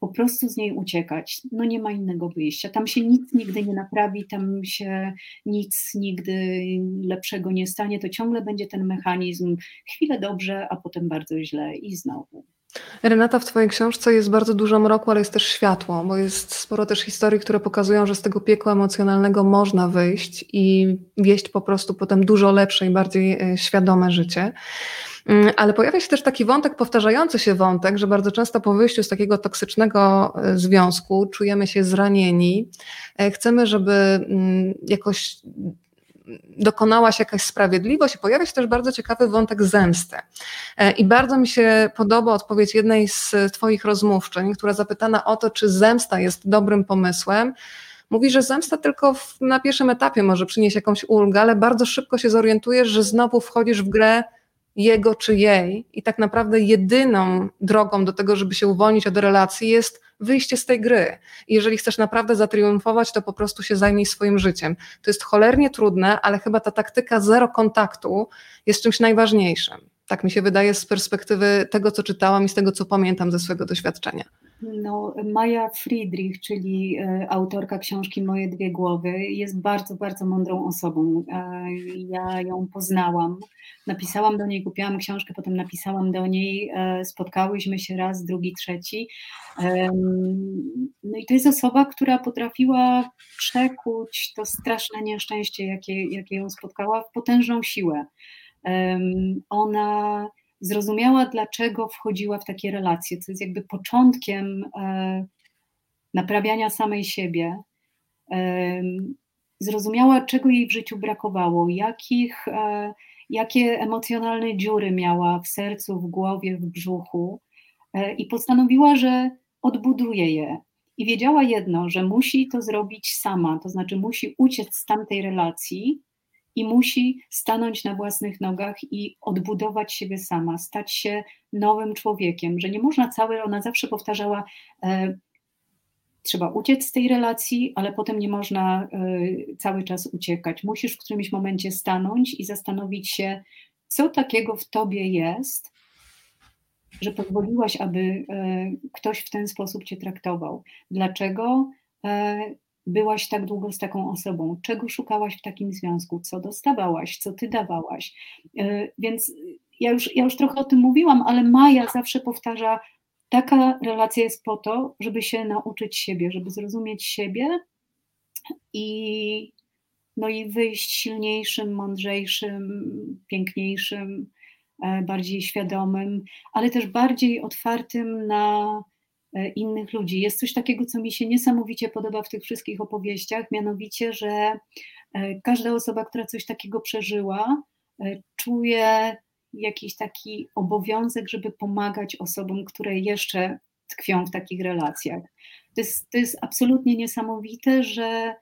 po prostu z niej uciekać. No nie ma innego wyjścia. Tam się nic nigdy nie naprawi, tam się nic nigdy lepszego nie stanie. To ciągle będzie ten mechanizm chwilę dobrze, a potem bardzo źle i znowu. Renata, w Twojej książce jest bardzo dużo mroku, ale jest też światło, bo jest sporo też historii, które pokazują, że z tego piekła emocjonalnego można wyjść i wieść po prostu potem dużo lepsze i bardziej e, świadome życie. Mm, ale pojawia się też taki wątek, powtarzający się wątek, że bardzo często po wyjściu z takiego toksycznego e, związku czujemy się zranieni. E, chcemy, żeby mm, jakoś dokonała się jakaś sprawiedliwość pojawia się też bardzo ciekawy wątek zemsty. E, I bardzo mi się podoba odpowiedź jednej z Twoich rozmówczyń, która zapytana o to, czy zemsta jest dobrym pomysłem. Mówi, że zemsta tylko w, na pierwszym etapie może przynieść jakąś ulgę, ale bardzo szybko się zorientujesz, że znowu wchodzisz w grę jego czy jej i tak naprawdę jedyną drogą do tego, żeby się uwolnić od relacji jest wyjście z tej gry. Jeżeli chcesz naprawdę zatriumfować, to po prostu się zajmij swoim życiem. To jest cholernie trudne, ale chyba ta taktyka zero kontaktu jest czymś najważniejszym. Tak mi się wydaje z perspektywy tego, co czytałam i z tego, co pamiętam ze swojego doświadczenia. No, Maja Friedrich, czyli e, autorka książki Moje dwie głowy, jest bardzo, bardzo mądrą osobą. E, ja ją poznałam. Napisałam do niej, kupiłam książkę, potem napisałam do niej, e, spotkałyśmy się raz, drugi, trzeci. No i to jest osoba, która potrafiła przekuć to straszne nieszczęście, jakie, jakie ją spotkała, w potężną siłę. Ona zrozumiała, dlaczego wchodziła w takie relacje, co jest jakby początkiem e, naprawiania samej siebie. Zrozumiała, czego jej w życiu brakowało, jakich, e, jakie emocjonalne dziury miała w sercu, w głowie, w brzuchu, e, i postanowiła, że odbuduje je. I wiedziała jedno, że musi to zrobić sama, to znaczy musi uciec z tamtej relacji, i musi stanąć na własnych nogach i odbudować siebie sama, stać się nowym człowiekiem, że nie można całe, ona zawsze powtarzała, e, trzeba uciec z tej relacji, ale potem nie można e, cały czas uciekać. Musisz w którymś momencie stanąć i zastanowić się, co takiego w tobie jest, że pozwoliłaś, aby e, ktoś w ten sposób cię traktował. Dlaczego e, byłaś tak długo z taką osobą, czego szukałaś w takim związku, co dostawałaś, co ty dawałaś. E, więc ja już, ja już trochę o tym mówiłam, ale Maja zawsze powtarza, taka relacja jest po to, żeby się nauczyć siebie, żeby zrozumieć siebie i, no i wyjść silniejszym, mądrzejszym, piękniejszym, e, bardziej świadomym, ale też bardziej otwartym na innych ludzi. Jest coś takiego, co mi się niesamowicie podoba w tych wszystkich opowieściach, mianowicie, że e, każda osoba, która coś takiego przeżyła, e, czuje jakiś taki obowiązek, żeby pomagać osobom, które jeszcze tkwią w takich relacjach. To jest, to jest absolutnie niesamowite, że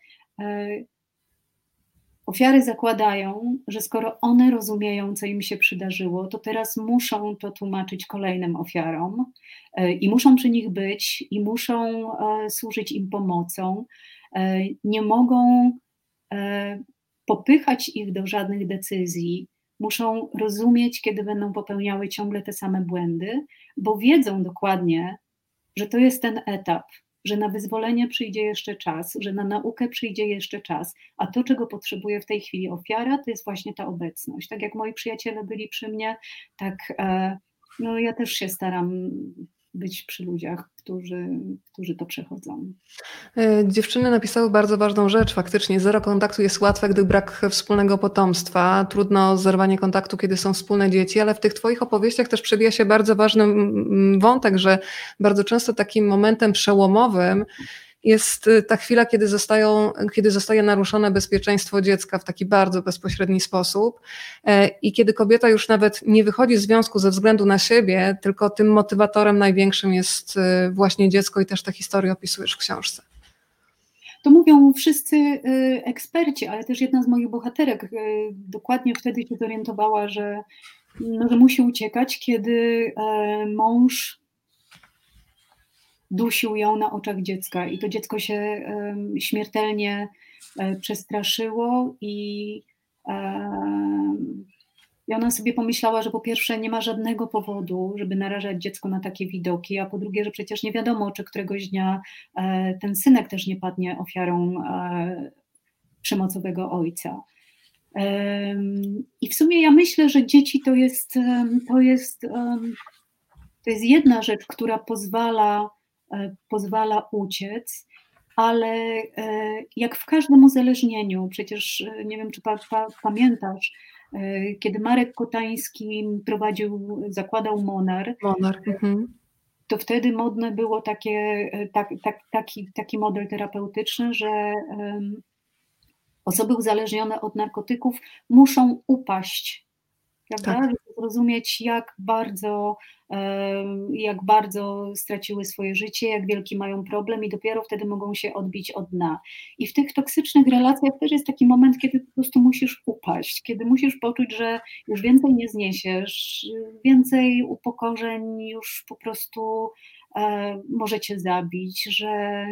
Ofiary zakładają, że skoro one rozumieją, co im się przydarzyło, to teraz muszą to tłumaczyć kolejnym ofiarom e, i muszą przy nich być, i muszą e, służyć im pomocą. E, nie mogą popychać ich do żadnych decyzji, muszą rozumieć, kiedy będą popełniały ciągle te same błędy, bo wiedzą dokładnie, że to jest ten etap, że na wyzwolenie przyjdzie jeszcze czas, że na naukę przyjdzie jeszcze czas, a to, czego potrzebuje w tej chwili ofiara, to jest właśnie ta obecność. Tak jak moi przyjaciele byli przy mnie, tak e, no, ja też się staram być przy ludziach, którzy, którzy to przechodzą. E, dziewczyny napisały bardzo ważną rzecz. Faktycznie zero kontaktu jest łatwe, gdy brak wspólnego potomstwa. Trudno zerwanie kontaktu, kiedy są wspólne dzieci, ale w tych Twoich opowieściach też przebija się bardzo ważny wątek, że bardzo często takim momentem przełomowym jest y, ta chwila, kiedy, zostają, kiedy zostaje naruszone bezpieczeństwo dziecka w taki bardzo bezpośredni sposób e, i kiedy kobieta już nawet nie wychodzi z związku ze względu na siebie, tylko tym motywatorem największym jest y, właśnie dziecko i też tę historię opisujesz w książce. To mówią wszyscy y, eksperci, ale też jedna z moich bohaterek dokładnie wtedy się zorientowała, że, no, że musi uciekać, kiedy e, mąż dusił ją na oczach dziecka i to dziecko się śmiertelnie e, przestraszyło i, ona sobie pomyślała, że po pierwsze nie ma żadnego powodu, żeby narażać dziecko na takie widoki, a po drugie, że przecież nie wiadomo, czy któregoś dnia e, ten synek też nie padnie ofiarą e, przemocowego ojca. I w sumie ja myślę, że dzieci to jest, to jest, to jest jedna rzecz, która pozwala pozwala uciec, ale e, jak w każdym uzależnieniu, przecież e, nie wiem, czy pa, pa, pamiętasz, kiedy Marek Kotański prowadził, zakładał Monar, Monar. Mhm. to wtedy modne było takie, tak, tak, taki, taki model terapeutyczny, że osoby uzależnione od narkotyków muszą upaść, prawda? Tak. Żeby zrozumieć, jak bardzo jak bardzo straciły swoje życie, jak wielki mają problem i dopiero wtedy mogą się odbić od dna. I w tych toksycznych relacjach też jest taki moment, kiedy po prostu musisz upaść, kiedy musisz poczuć, że już więcej nie zniesiesz, więcej upokorzeń już po prostu e, możecie zabić, że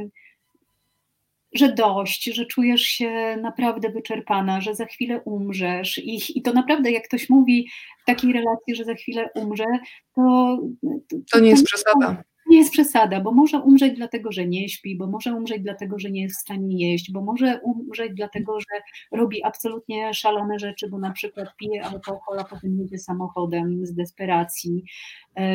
że dość, że czujesz się naprawdę wyczerpana, że za chwilę umrzesz. I, i to naprawdę, jak ktoś mówi w takiej relacji, że za chwilę umrze, to. To, to nie jest przesada nie jest przesada, bo może umrzeć dlatego, że nie śpi, bo może umrzeć dlatego, że nie jest w stanie jeść, bo może umrzeć dlatego, że robi absolutnie szalone rzeczy, bo na przykład pije alkohol, a potem jedzie samochodem z desperacji,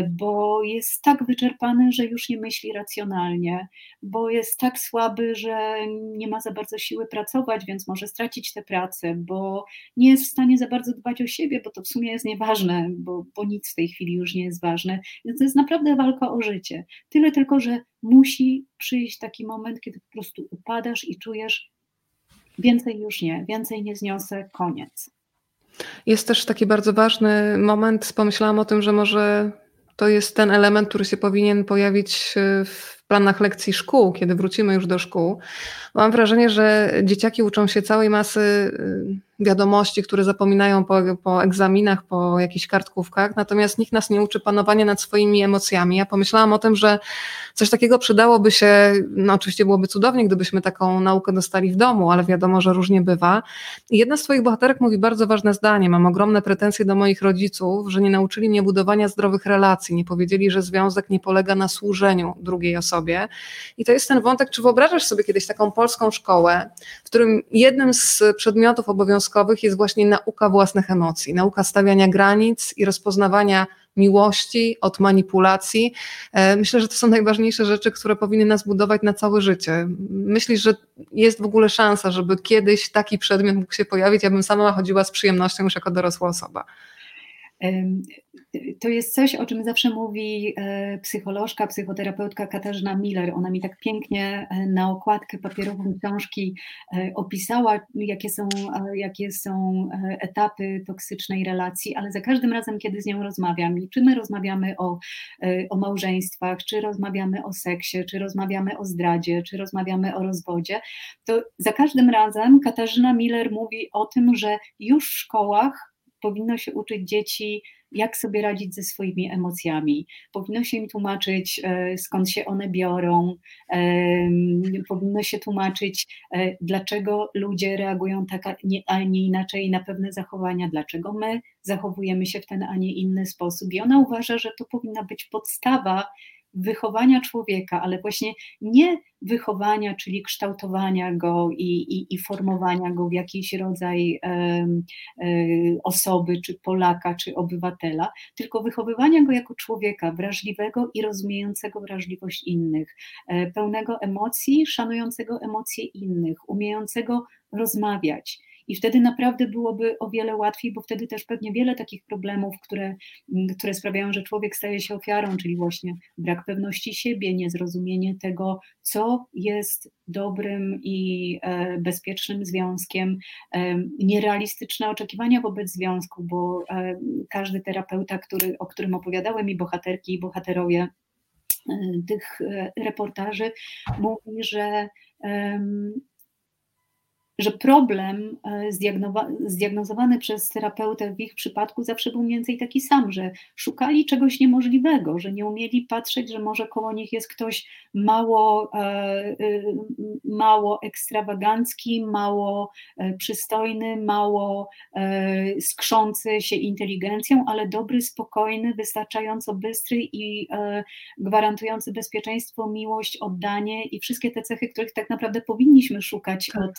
bo jest tak wyczerpany, że już nie myśli racjonalnie, bo jest tak słaby, że nie ma za bardzo siły pracować, więc może stracić tę pracę, bo nie jest w stanie za bardzo dbać o siebie, bo to w sumie jest nieważne, bo, bo nic w tej chwili już nie jest ważne. Więc to jest naprawdę walka o życie. Tyle tylko, że musi przyjść taki moment, kiedy po prostu upadasz i czujesz, więcej już nie, więcej nie zniosę, koniec. Jest też taki bardzo ważny moment. Pomyślałam o tym, że może to jest ten element, który się powinien pojawić w planach lekcji szkół, kiedy wrócimy już do szkół. Mam wrażenie, że dzieciaki uczą się całej masy y, wiadomości, które zapominają po, po egzaminach, po jakichś kartkówkach, natomiast nikt nas nie uczy panowania nad swoimi emocjami. Ja pomyślałam o tym, że coś takiego przydałoby się, no oczywiście byłoby cudownie, gdybyśmy taką naukę dostali w domu, ale wiadomo, że różnie bywa. I jedna z Twoich bohaterek mówi bardzo ważne zdanie. Mam ogromne pretensje do moich rodziców, że nie nauczyli mnie budowania zdrowych relacji, nie powiedzieli, że związek nie polega na służeniu drugiej osobie. I to jest ten wątek, czy wyobrażasz sobie kiedyś taką polską szkołę, w którym jednym z przedmiotów obowiązkowych obowiązkowych jest właśnie nauka własnych emocji, nauka stawiania granic i rozpoznawania miłości, od manipulacji. E, myślę, że to są najważniejsze rzeczy, które powinny nas budować na całe życie. Myślisz, że jest w ogóle szansa, żeby kiedyś taki przedmiot mógł się pojawić? Ja bym sama chodziła z przyjemnością już jako dorosła osoba to jest coś, o czym zawsze mówi e, psycholożka, psychoterapeutka Katarzyna Miller. Ona mi tak pięknie e, na okładkę papierową książki e, opisała, jakie są, jakie są etapy toksycznej relacji, ale za każdym razem, kiedy z nią rozmawiam, czy my rozmawiamy o, o małżeństwach, czy rozmawiamy o seksie, czy rozmawiamy o zdradzie, czy rozmawiamy o rozwodzie, to za każdym razem Katarzyna Miller mówi o tym, że już w szkołach powinno się uczyć dzieci, jak sobie radzić ze swoimi emocjami. Powinno się im tłumaczyć, e, skąd się one biorą, powinno się tłumaczyć, e, dlaczego ludzie reagują tak, a nie inaczej na pewne zachowania, dlaczego my zachowujemy się w ten, a nie inny sposób. I ona uważa, że to powinna być podstawa wychowania człowieka, ale właśnie nie wychowania, czyli kształtowania go i, i, i formowania go w jakiś rodzaj e, e, osoby, czy Polaka, czy obywatela, tylko wychowywania go jako człowieka wrażliwego i rozumiejącego wrażliwość innych, e, pełnego emocji, szanującego emocje innych, umiejącego rozmawiać i wtedy naprawdę byłoby o wiele łatwiej, bo wtedy też pewnie wiele takich problemów, które, mm, które sprawiają, że człowiek staje się ofiarą, czyli właśnie brak pewności siebie, niezrozumienie tego, co jest dobrym i e, bezpiecznym związkiem, e, nierealistyczne oczekiwania wobec związku, bo e, każdy terapeuta, który, o którym opowiadałem i bohaterki i bohaterowie tych reportaży mówi, że że problem e, zdiagnozowany przez terapeutę w ich przypadku zawsze był mniej więcej taki sam, że szukali czegoś niemożliwego, że nie umieli patrzeć, że może koło nich jest ktoś mało, e, e, mało ekstrawagancki, mało przystojny, mało skrzący się inteligencją, ale dobry, spokojny, wystarczająco bystry i gwarantujący bezpieczeństwo, miłość, oddanie i wszystkie te cechy, których tak naprawdę powinniśmy szukać od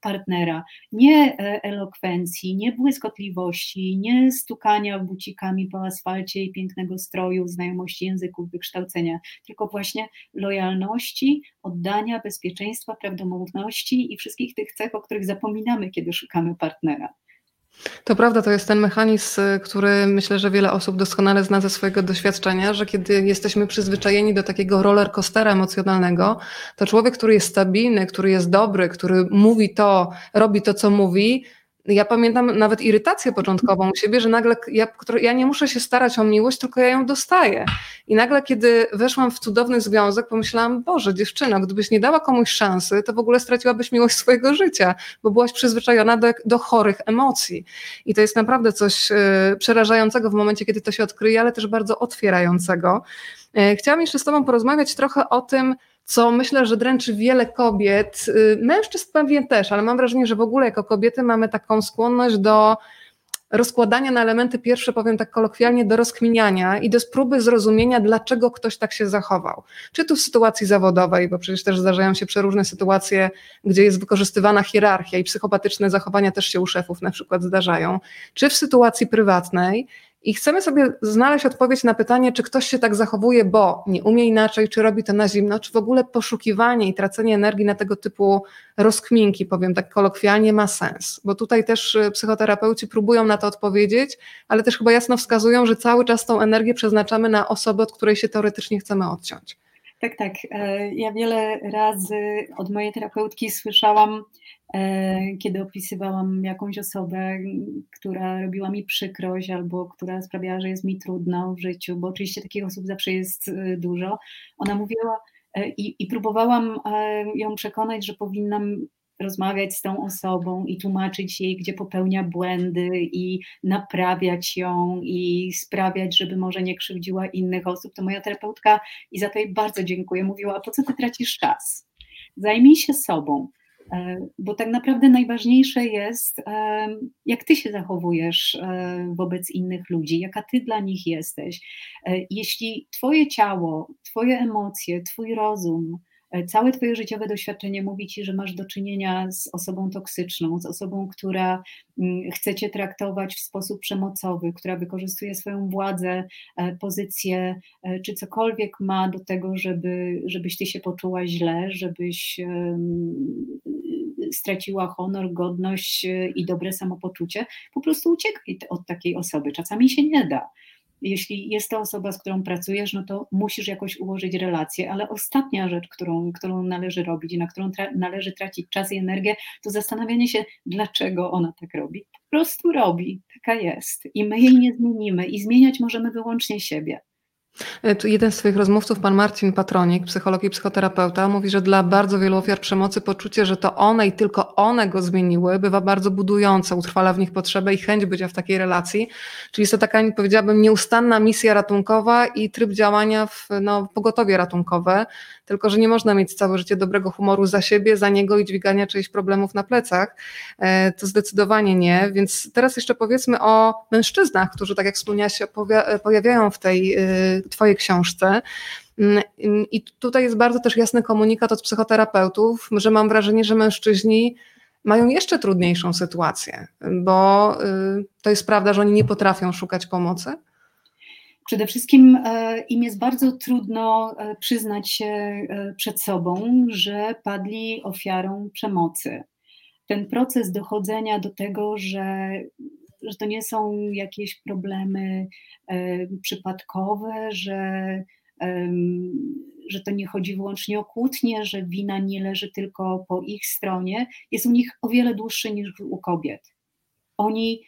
partnera. Nie e, elokwencji, nie błyskotliwości, nie stukania bucikami po asfalcie i pięknego stroju, znajomości języków, wykształcenia, tylko właśnie lojalności, oddania, bezpieczeństwa, prawdomówności i wszystkich tych cech, o których zapominamy, kiedy szukamy partnera. To prawda, to jest ten mechanizm, który myślę, że wiele osób doskonale zna ze swojego doświadczenia, że kiedy jesteśmy przyzwyczajeni do takiego roller coastera emocjonalnego, to człowiek, który jest stabilny, który jest dobry, który mówi to, robi to, co mówi, ja pamiętam nawet irytację początkową u siebie, że nagle ja, ja, nie muszę się starać o miłość, tylko ja ją dostaję. I nagle, kiedy weszłam w cudowny związek, pomyślałam, Boże, dziewczyna, gdybyś nie dała komuś szansy, to w ogóle straciłabyś miłość swojego życia, bo byłaś przyzwyczajona do, do chorych emocji. I to jest naprawdę coś y, przerażającego w momencie, kiedy to się odkryje, ale też bardzo otwierającego. Y, chciałam jeszcze z Tobą porozmawiać trochę o tym, co myślę, że dręczy wiele kobiet, y, mężczyzn pewnie też, ale mam wrażenie, że w ogóle jako kobiety mamy taką skłonność do rozkładania na elementy pierwsze, powiem tak kolokwialnie, do rozkminiania i do próby zrozumienia, dlaczego ktoś tak się zachował. Czy tu w sytuacji zawodowej, bo przecież też zdarzają się przeróżne sytuacje, gdzie jest wykorzystywana hierarchia i psychopatyczne zachowania też się u szefów na przykład zdarzają, czy w sytuacji prywatnej, i chcemy sobie znaleźć odpowiedź na pytanie, czy ktoś się tak zachowuje, bo nie umie inaczej, czy robi to na zimno, czy w ogóle poszukiwanie i tracenie energii na tego typu rozkminki, powiem tak kolokwialnie, ma sens. Bo tutaj też y, psychoterapeuci próbują na to odpowiedzieć, ale też chyba jasno wskazują, że cały czas tą energię przeznaczamy na osobę, od której się teoretycznie chcemy odciąć. Tak, tak. E, ja wiele razy od mojej terapeutki słyszałam, kiedy opisywałam jakąś osobę, która robiła mi przykrość albo która sprawiała, że jest mi trudno w życiu, bo oczywiście takich osób zawsze jest e, dużo. Ona mówiła e, i, i próbowałam ją przekonać, że powinnam rozmawiać z tą osobą i tłumaczyć jej, gdzie popełnia błędy i naprawiać ją i sprawiać, żeby może nie krzywdziła innych osób, to moja terapeutka i za to jej bardzo dziękuję, mówiła, po co ty tracisz czas? Zajmij się sobą. E, bo tak naprawdę najważniejsze jest, e, jak ty się zachowujesz e, wobec innych ludzi, jaka ty dla nich jesteś. Jeśli twoje ciało, twoje emocje, twój rozum, całe Twoje życiowe doświadczenie mówi Ci, że masz do czynienia z osobą toksyczną, z osobą, która mm, chce Cię traktować w sposób przemocowy, która wykorzystuje swoją władzę, pozycję, czy cokolwiek ma do tego, żeby, żebyś Ty się poczuła źle, żebyś straciła honor, godność e, i dobre samopoczucie, po prostu uciekaj od takiej osoby. Czasami się nie da. Jeśli jest to osoba, z którą pracujesz, no to musisz jakoś ułożyć relacje, ale ostatnia rzecz, którą, którą należy robić i na którą tra należy tracić czas i energię, to zastanawianie się, dlaczego ona tak robi. Po prostu robi, taka jest i my jej nie zmienimy i zmieniać możemy wyłącznie siebie. E, jeden z Twoich rozmówców, pan Marcin Patronik, psycholog i psychoterapeuta, mówi, że dla bardzo wielu ofiar przemocy poczucie, że to one i tylko one go zmieniły, bywa bardzo budujące, utrwala w nich potrzebę i chęć bycia w takiej relacji. Czyli jest to taka, powiedziałabym, nieustanna misja ratunkowa i tryb działania w no, pogotowie ratunkowe, tylko że nie można mieć całe życie dobrego humoru za siebie, za niego i dźwigania czyichś problemów na plecach. E, to zdecydowanie nie. Więc teraz jeszcze powiedzmy o mężczyznach, którzy, tak jak wspomniałaś, pojawiają w tej y, Twojej książce. Mm, I tutaj jest bardzo też jasny komunikat od psychoterapeutów, że mam wrażenie, że mężczyźni mają jeszcze trudniejszą sytuację, bo y, to jest prawda, że oni nie potrafią szukać pomocy. Przede wszystkim e, im jest bardzo trudno e, przyznać się e, przed sobą, że padli ofiarą przemocy. Ten proces dochodzenia do tego, że, że to nie są jakieś problemy przypadkowe, że, że to nie chodzi wyłącznie o kłótnie, że wina nie leży tylko po ich stronie, jest u nich o wiele dłuższy niż u kobiet. Oni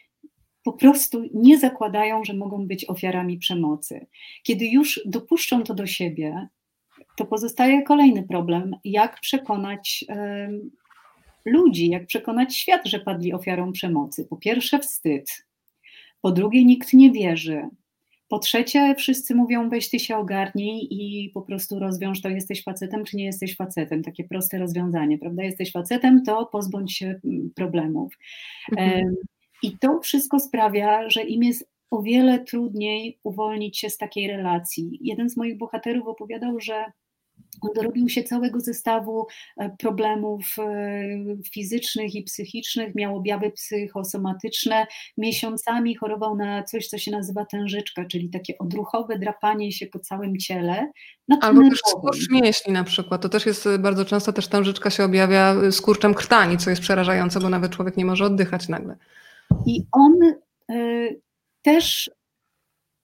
po prostu nie zakładają, że mogą być ofiarami przemocy. Kiedy już dopuszczą to do siebie, to pozostaje kolejny problem: jak przekonać ludzi, jak przekonać świat, że padli ofiarą przemocy. Po pierwsze, wstyd. Po drugie, nikt nie wierzy. Po trzecie, wszyscy mówią, weź ty się ogarnij i po prostu rozwiąż to, jesteś facetem, czy nie jesteś facetem. Takie proste rozwiązanie, prawda? Jesteś facetem, to pozbądź się mm, problemów. Mhm. I to wszystko sprawia, że im jest o wiele trudniej uwolnić się z takiej relacji. Jeden z moich bohaterów opowiadał, że dorobił się całego zestawu e, problemów e, fizycznych i psychicznych, miał objawy psychosomatyczne, miesiącami chorował na coś, co się nazywa tężyczka, czyli takie odruchowe drapanie się po całym ciele. Albo też skurcz mięśni na przykład. To też jest bardzo często też tężyczka się objawia skurczem krtani, co jest przerażające, bo nawet człowiek nie może oddychać nagle. I on y, też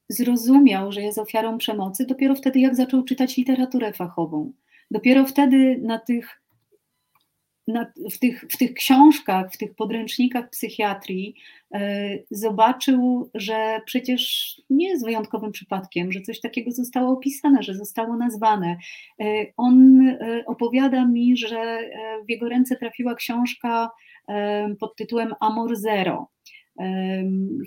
zrozumiał, że jest ofiarą przemocy dopiero wtedy, jak zaczął czytać literaturę fachową. Dopiero wtedy na tych, na, w, tych, w tych książkach, w tych podręcznikach psychiatrii y, zobaczył, że przecież nie jest wyjątkowym przypadkiem, że coś takiego zostało opisane, że zostało nazwane. Y, on opowiada mi, że w jego ręce trafiła książka pod tytułem Amor Zero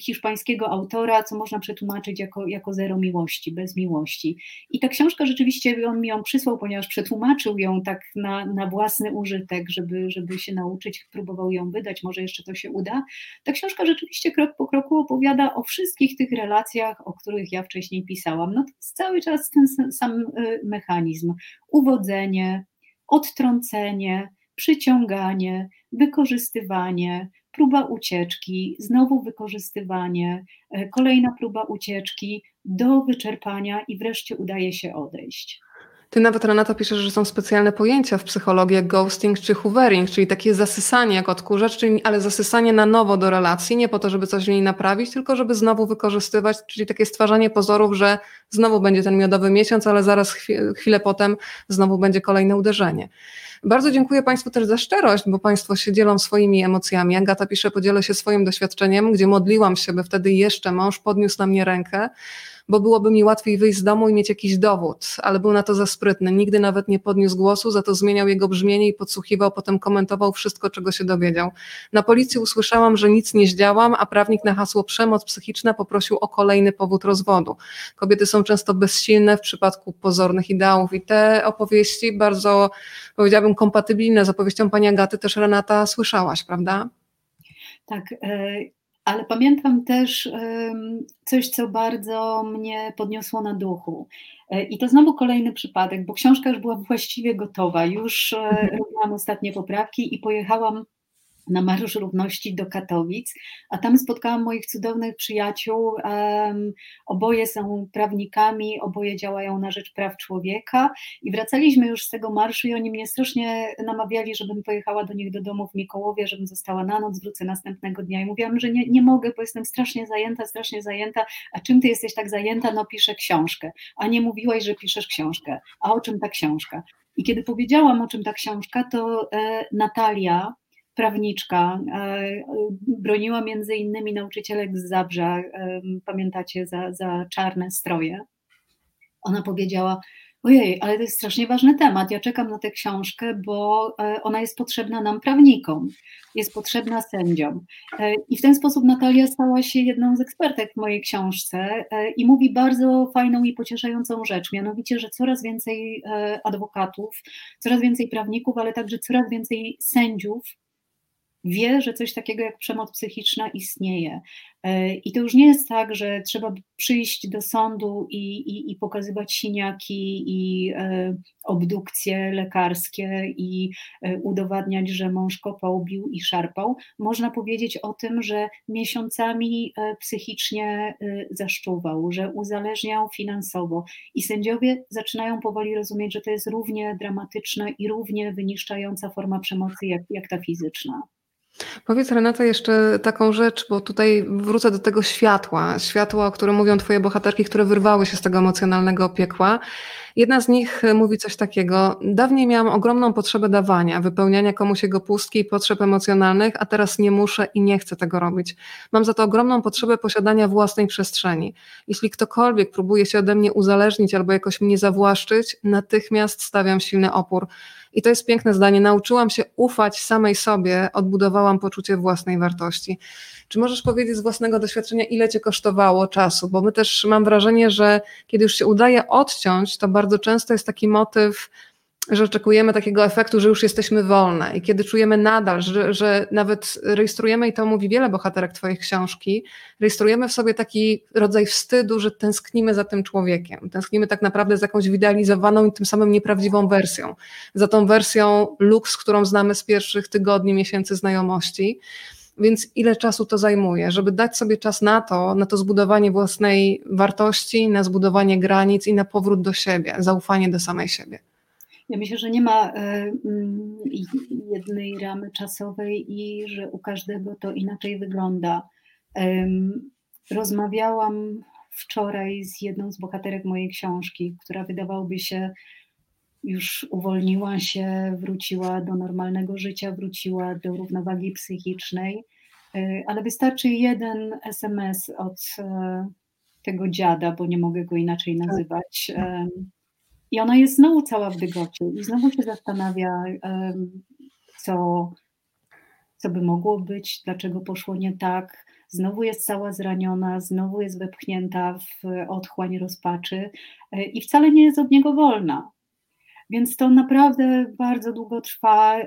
hiszpańskiego autora, co można przetłumaczyć jako, jako zero miłości, bez miłości. I ta książka rzeczywiście, on mi ją przysłał, ponieważ przetłumaczył ją tak na, na własny użytek, żeby, żeby się nauczyć, próbował ją wydać, może jeszcze to się uda. Ta książka rzeczywiście krok po kroku opowiada o wszystkich tych relacjach, o których ja wcześniej pisałam. No to jest cały czas ten sam y, mechanizm. Uwodzenie, odtrącenie, przyciąganie, wykorzystywanie, próba ucieczki, znowu wykorzystywanie, e, kolejna próba ucieczki do wyczerpania i wreszcie udaje się odejść. Ty nawet, Renata, piszesz, że są specjalne pojęcia w psychologii jak ghosting czy hoovering, czyli takie zasysanie jak odkurzacz, czyli, ale zasysanie na nowo do relacji, nie po to, żeby coś w niej naprawić, tylko żeby znowu wykorzystywać, czyli takie stwarzanie pozorów, że znowu będzie ten miodowy miesiąc, ale zaraz chwilę potem znowu będzie kolejne uderzenie. Bardzo dziękuję Państwu też za szczerość, bo Państwo się dzielą swoimi emocjami. Agata pisze, podzielę się swoim doświadczeniem, gdzie modliłam się, by wtedy jeszcze mąż podniósł na mnie rękę bo byłoby mi łatwiej wyjść z domu i mieć jakiś dowód, ale był na to za sprytny. Nigdy nawet nie podniósł głosu, za to zmieniał jego brzmienie i podsłuchiwał, potem komentował wszystko, czego się dowiedział. Na policji usłyszałam, że nic nie zdziałam, a prawnik na hasło przemoc psychiczna poprosił o kolejny powód rozwodu. Kobiety są często bezsilne w przypadku pozornych ideałów i te opowieści bardzo, powiedziałabym, kompatybilne z opowieścią pani Agaty też Renata słyszałaś, prawda? Tak. Ale pamiętam też coś, co bardzo mnie podniosło na duchu. E, I to znowu kolejny przypadek, bo książka już była właściwie gotowa. Już e, mhm. robiłam ostatnie poprawki i pojechałam na Marsz Równości do Katowic, a tam spotkałam moich cudownych przyjaciół. Oboje są prawnikami, oboje działają na rzecz praw człowieka i wracaliśmy już z tego marszu i oni mnie strasznie namawiali, żebym pojechała do nich do domu w Mikołowie, żebym została na noc, wrócę następnego dnia i mówiłam, że nie, nie mogę, bo jestem strasznie zajęta, strasznie zajęta, a czym ty jesteś tak zajęta? No piszę książkę, a nie mówiłaś, że piszesz książkę, a o czym ta książka? I kiedy powiedziałam, o czym ta książka, to e, Natalia, prawniczka, e, broniła między innymi nauczycielek z Zabrza, e, pamiętacie, za, za czarne stroje. ona powiedziała: Ojej, ale to jest strasznie ważny temat. Ja czekam na tę książkę, bo e, ona jest potrzebna nam, prawnikom, jest potrzebna sędziom. E, I w ten sposób Natalia stała się jedną z ekspertek w mojej książce e, i mówi bardzo fajną i pocieszającą rzecz, mianowicie, że coraz więcej adwokatów, coraz więcej prawników, ale także coraz więcej sędziów wie, że coś takiego jak przemoc psychiczna istnieje. E, I to już nie jest tak, że trzeba przyjść do sądu i, i, i pokazywać siniaki i e, obdukcje lekarskie i e, udowadniać, że mąż kopał, bił i szarpał. Można powiedzieć o tym, że miesiącami psychicznie zaszczuwał, że uzależniał finansowo i sędziowie zaczynają powoli rozumieć, że to jest równie dramatyczna i równie wyniszczająca forma przemocy jak, jak ta fizyczna. Powiedz Renata jeszcze taką rzecz, bo tutaj wrócę do tego światła, światła, o którym mówią twoje bohaterki, które wyrwały się z tego emocjonalnego piekła. Jedna z nich mówi coś takiego: Dawniej miałam ogromną potrzebę dawania, wypełniania komuś jego pustki i potrzeb emocjonalnych, a teraz nie muszę i nie chcę tego robić. Mam za to ogromną potrzebę posiadania własnej przestrzeni. Jeśli ktokolwiek próbuje się ode mnie uzależnić albo jakoś mnie zawłaszczyć, natychmiast stawiam silny opór. I to jest piękne zdanie. Nauczyłam się ufać samej sobie, odbudowałam poczucie własnej wartości. Czy możesz powiedzieć z własnego doświadczenia, ile cię kosztowało czasu? Bo my też mam wrażenie, że kiedy już się udaje odciąć, to bardzo często jest taki motyw, że oczekujemy takiego efektu, że już jesteśmy wolne i kiedy czujemy nadal, że, że nawet rejestrujemy, i to mówi wiele bohaterek Twoich książki, rejestrujemy w sobie taki rodzaj wstydu, że tęsknimy za tym człowiekiem, tęsknimy tak naprawdę za jakąś wyidealizowaną i tym samym nieprawdziwą wersją, za tą wersją luks, którą znamy z pierwszych tygodni, miesięcy znajomości. Więc ile czasu to zajmuje, żeby dać sobie czas na to, na to zbudowanie własnej wartości, na zbudowanie granic i na powrót do siebie, zaufanie do samej siebie? Ja myślę, że nie ma e, mm, jednej ramy czasowej i że u każdego to inaczej wygląda. Rozmawiałam wczoraj z jedną z bohaterek mojej książki, która wydawałoby się już uwolniła się, wróciła do normalnego życia, wróciła do równowagi psychicznej, e, ale wystarczy jeden SMS od e, tego dziada, bo nie mogę go inaczej nazywać. I ona jest znowu cała w dygocie i znowu się zastanawia, co, co by mogło być, dlaczego poszło nie tak. Znowu jest cała zraniona, znowu jest wepchnięta w otchłań rozpaczy e, i wcale nie jest od niego wolna. Więc to naprawdę bardzo długo trwa.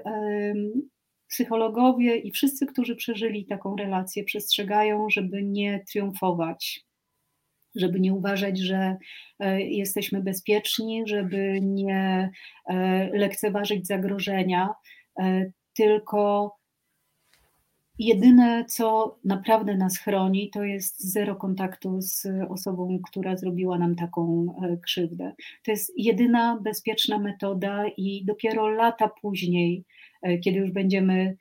Psychologowie i wszyscy, którzy przeżyli taką relację, przestrzegają, żeby nie triumfować, żeby nie uważać, że e, jesteśmy bezpieczni, żeby nie e, lekceważyć zagrożenia, e, tylko jedyne, co naprawdę nas chroni, to jest zero kontaktu z osobą, która zrobiła nam taką krzywdę. To jest jedyna bezpieczna metoda, i dopiero lata później, kiedy już będziemy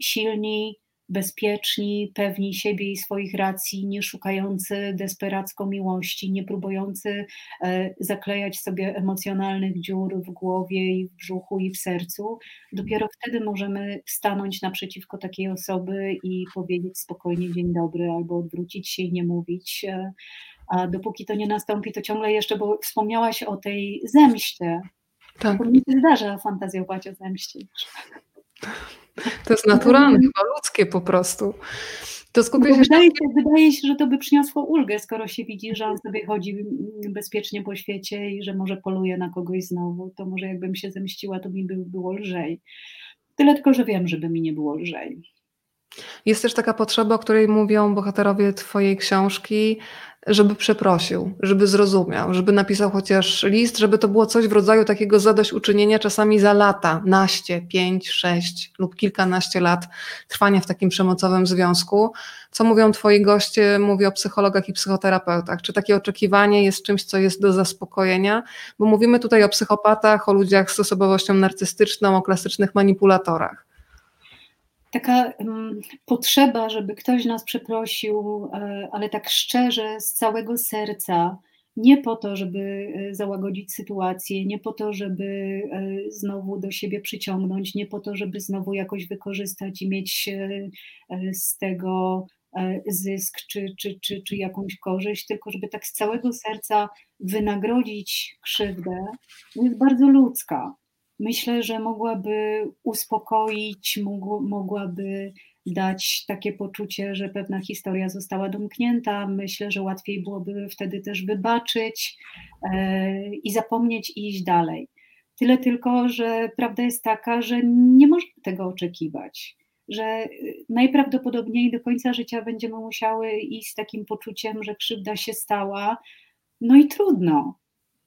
silni, bezpieczni, pewni siebie i swoich racji, nie szukający desperacko miłości, nie próbujący e, zaklejać sobie emocjonalnych dziur w głowie i w brzuchu i w sercu. Dopiero wtedy możemy stanąć naprzeciwko takiej osoby i powiedzieć spokojnie dzień dobry albo odwrócić się i nie mówić. E, a dopóki to nie nastąpi, to ciągle jeszcze, bo wspomniałaś o tej zemście. Tak. To mi się zdarza fantazjować o zemście. To jest naturalne, chyba ludzkie po prostu. To skupię się wydaje, się, wydaje się, że to by przyniosło ulgę, skoro się widzi, że on sobie chodzi bezpiecznie po świecie i że może poluje na kogoś znowu. To może jakbym się zemściła, to mi by było lżej. Tyle tylko, że wiem, żeby mi nie było lżej. Jest też taka potrzeba, o której mówią bohaterowie Twojej książki, żeby przeprosił, żeby zrozumiał, żeby napisał chociaż list, żeby to było coś w rodzaju takiego zadośćuczynienia czasami za lata, naście, pięć, sześć lub kilkanaście lat trwania w takim przemocowym związku. Co mówią twoi goście, mówię o psychologach i psychoterapeutach. Czy takie oczekiwanie jest czymś, co jest do zaspokojenia? Bo mówimy tutaj o psychopatach, o ludziach z osobowością narcystyczną, o klasycznych manipulatorach taka potrzeba, żeby ktoś nas przeprosił, e, ale tak szczerze, z całego serca, nie po to, żeby e, załagodzić sytuację, nie po to, żeby e, znowu do siebie przyciągnąć, nie po to, żeby znowu jakoś wykorzystać i mieć z tego zysk czy, czy, czy, czy jakąś korzyść, tylko żeby tak z całego serca wynagrodzić krzywdę, jest bardzo ludzka. Myślę, że mogłaby uspokoić, mogłaby dać takie poczucie, że pewna historia została domknięta. Myślę, że łatwiej byłoby wtedy też wybaczyć e, i zapomnieć i iść dalej. Tyle tylko, że prawda jest taka, że nie możemy tego oczekiwać. Że najprawdopodobniej do końca życia będziemy musiały iść z takim poczuciem, że krzywda się stała. No i trudno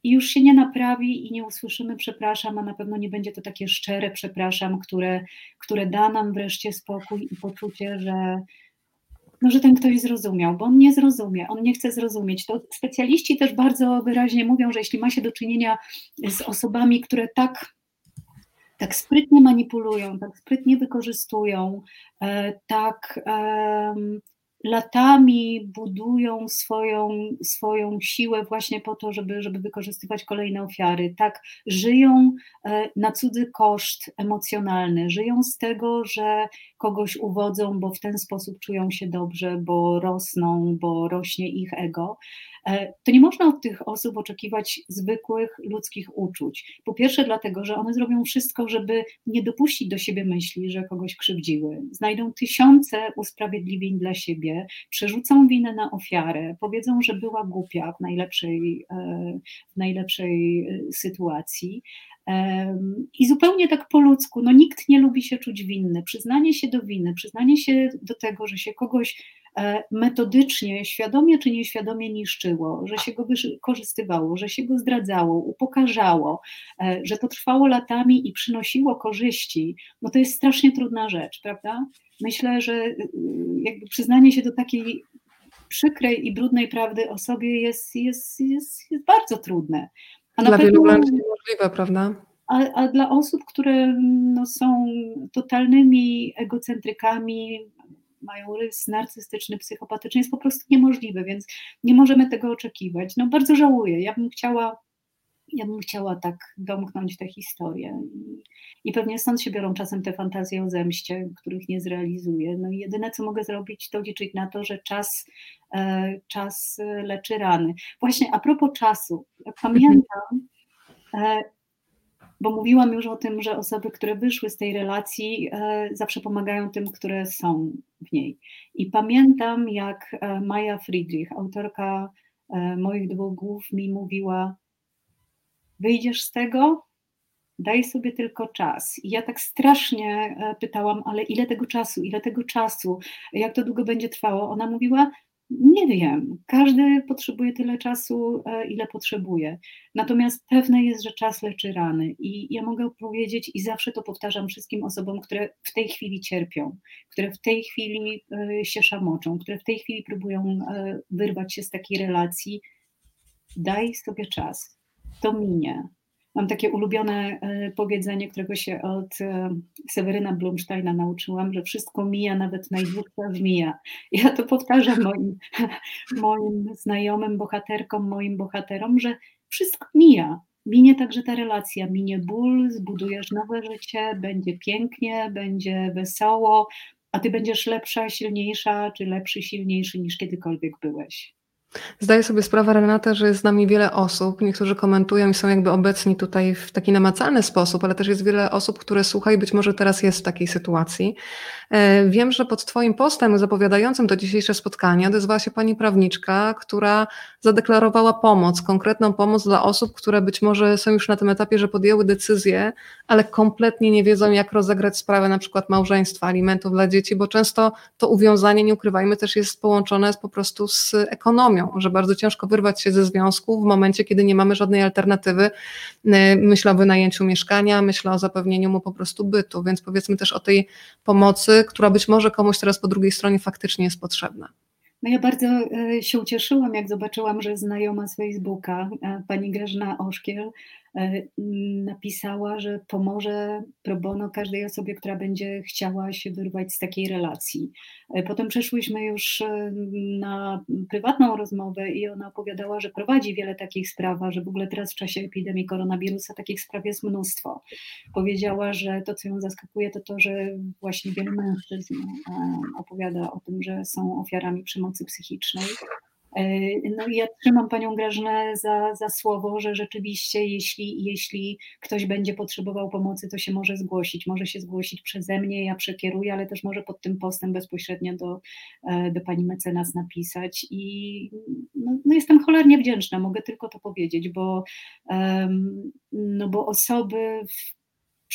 i już się nie naprawi i nie usłyszymy przepraszam, a na pewno nie będzie to takie szczere przepraszam, które, które da nam wreszcie spokój i poczucie, że, no, że ten ktoś zrozumiał, bo on nie zrozumie, on nie chce zrozumieć. To specjaliści też bardzo wyraźnie mówią, że jeśli ma się do czynienia z osobami, które tak tak sprytnie manipulują, tak sprytnie wykorzystują, e, tak latami budują swoją, swoją siłę właśnie po to, żeby, żeby wykorzystywać kolejne ofiary. Tak, żyją e, na cudzy koszt emocjonalny, żyją z tego, że kogoś uwodzą, bo w ten sposób czują się dobrze, bo rosną, bo rośnie ich ego. E, to nie można od tych osób oczekiwać zwykłych ludzkich uczuć. Po pierwsze, dlatego, że one zrobią wszystko, żeby nie dopuścić do siebie myśli, że kogoś krzywdziły. Znajdą tysiące usprawiedliwień dla siebie, przerzucą winę na ofiarę, powiedzą, że była głupia w najlepszej, e, w najlepszej e, sytuacji. I zupełnie tak po ludzku, no nikt nie lubi się czuć winny. Przyznanie się do winy, przyznanie się do tego, że się kogoś metodycznie, świadomie czy nieświadomie niszczyło, że się go wykorzystywało, że się go zdradzało, upokarzało, e, że to trwało latami i przynosiło korzyści, no to jest strasznie trudna rzecz, prawda? Myślę, że y, jakby przyznanie się do takiej przykrej i brudnej prawdy o sobie jest, jest, jest, jest bardzo trudne. A dla wielu wręcz niemożliwe, prawda? A, a, dla osób, które no, są totalnymi egocentrykami, mają rys narcystyczny, psychopatyczny, jest po prostu niemożliwe, więc nie możemy tego oczekiwać. No bardzo żałuję, ja bym chciała, ja bym chciała tak domknąć tę historię i, pewnie stąd się biorą czasem te fantazje o zemście, których nie zrealizuję. No i jedyne, co mogę zrobić, to liczyć na to, że czas, e, czas leczy rany. Właśnie a propos czasu, pamiętam, e, bo mówiłam już o tym, że osoby, które wyszły z tej relacji, e, zawsze pomagają tym, które są w niej. I pamiętam, jak e, Maja Friedrich, autorka e, moich dwóch głów, mi mówiła: Wyjdziesz z tego, daj sobie tylko czas. I ja tak strasznie pytałam, ale ile tego czasu, ile tego czasu, jak to długo będzie trwało? Ona mówiła: nie wiem. Każdy potrzebuje tyle czasu, e, ile potrzebuje. Natomiast pewne jest, że czas leczy rany. I ja mogę powiedzieć, i zawsze to powtarzam wszystkim osobom, które w tej chwili cierpią, które w tej chwili e, się szamoczą, które w tej chwili próbują e, wyrwać się z takiej relacji. Daj sobie czas. To minie. Mam takie ulubione e, powiedzenie, którego się od e, Seweryna Blumsteina nauczyłam, że wszystko mija, nawet najdłuższa żmija. Ja to powtarzam moim, moim znajomym bohaterkom, moim bohaterom, że wszystko mija. Minie także ta relacja, minie ból, zbudujesz nowe życie, będzie pięknie, będzie wesoło, a ty będziesz lepsza, silniejsza, czy lepszy, silniejszy niż kiedykolwiek byłeś. Zdaję sobie sprawę, Renata, że jest z nami wiele osób. Niektórzy komentują i są jakby obecni tutaj w taki namacalny sposób, ale też jest wiele osób, które słucha i być może teraz jest w takiej sytuacji. E, wiem, że pod Twoim postem zapowiadającym to dzisiejsze spotkanie odezwała się pani prawniczka, która zadeklarowała pomoc, konkretną pomoc dla osób, które być może są już na tym etapie, że podjęły decyzję, ale kompletnie nie wiedzą, jak rozegrać sprawę na przykład małżeństwa, alimentów dla dzieci, bo często to uwiązanie, nie ukrywajmy, też jest połączone po prostu z ekonomią, że bardzo ciężko wyrwać się ze związku w momencie, kiedy nie mamy żadnej alternatywy. E, myślę o wynajęciu mieszkania, myślę o zapewnieniu mu po prostu bytu, więc powiedzmy też o tej pomocy, która być może komuś teraz po drugiej stronie faktycznie jest potrzebna. No ja bardzo e, się ucieszyłam, jak zobaczyłam, że znajoma z Facebooka, e, pani Grażyna Oszkiel, napisała, że pomoże pro bono każdej osobie, która będzie chciała się wyrwać z takiej relacji. E, potem przeszłyśmy już na prywatną rozmowę i ona opowiadała, że prowadzi wiele takich spraw, że w ogóle teraz w czasie epidemii koronawirusa takich spraw jest mnóstwo. Powiedziała, że to, co ją zaskakuje, to to, że właśnie wielu mężczyzn opowiada o tym, że są ofiarami przemocy psychicznej. E, no i ja trzymam panią Grażnę za, za słowo, że rzeczywiście jeśli, jeśli ktoś będzie potrzebował pomocy, to się może zgłosić. Może się zgłosić przeze mnie, ja przekieruję, ale też może pod tym postem bezpośrednio do, e, do pani mecenas napisać. I no, no jestem cholernie wdzięczna, mogę tylko to powiedzieć, bo, no bo osoby w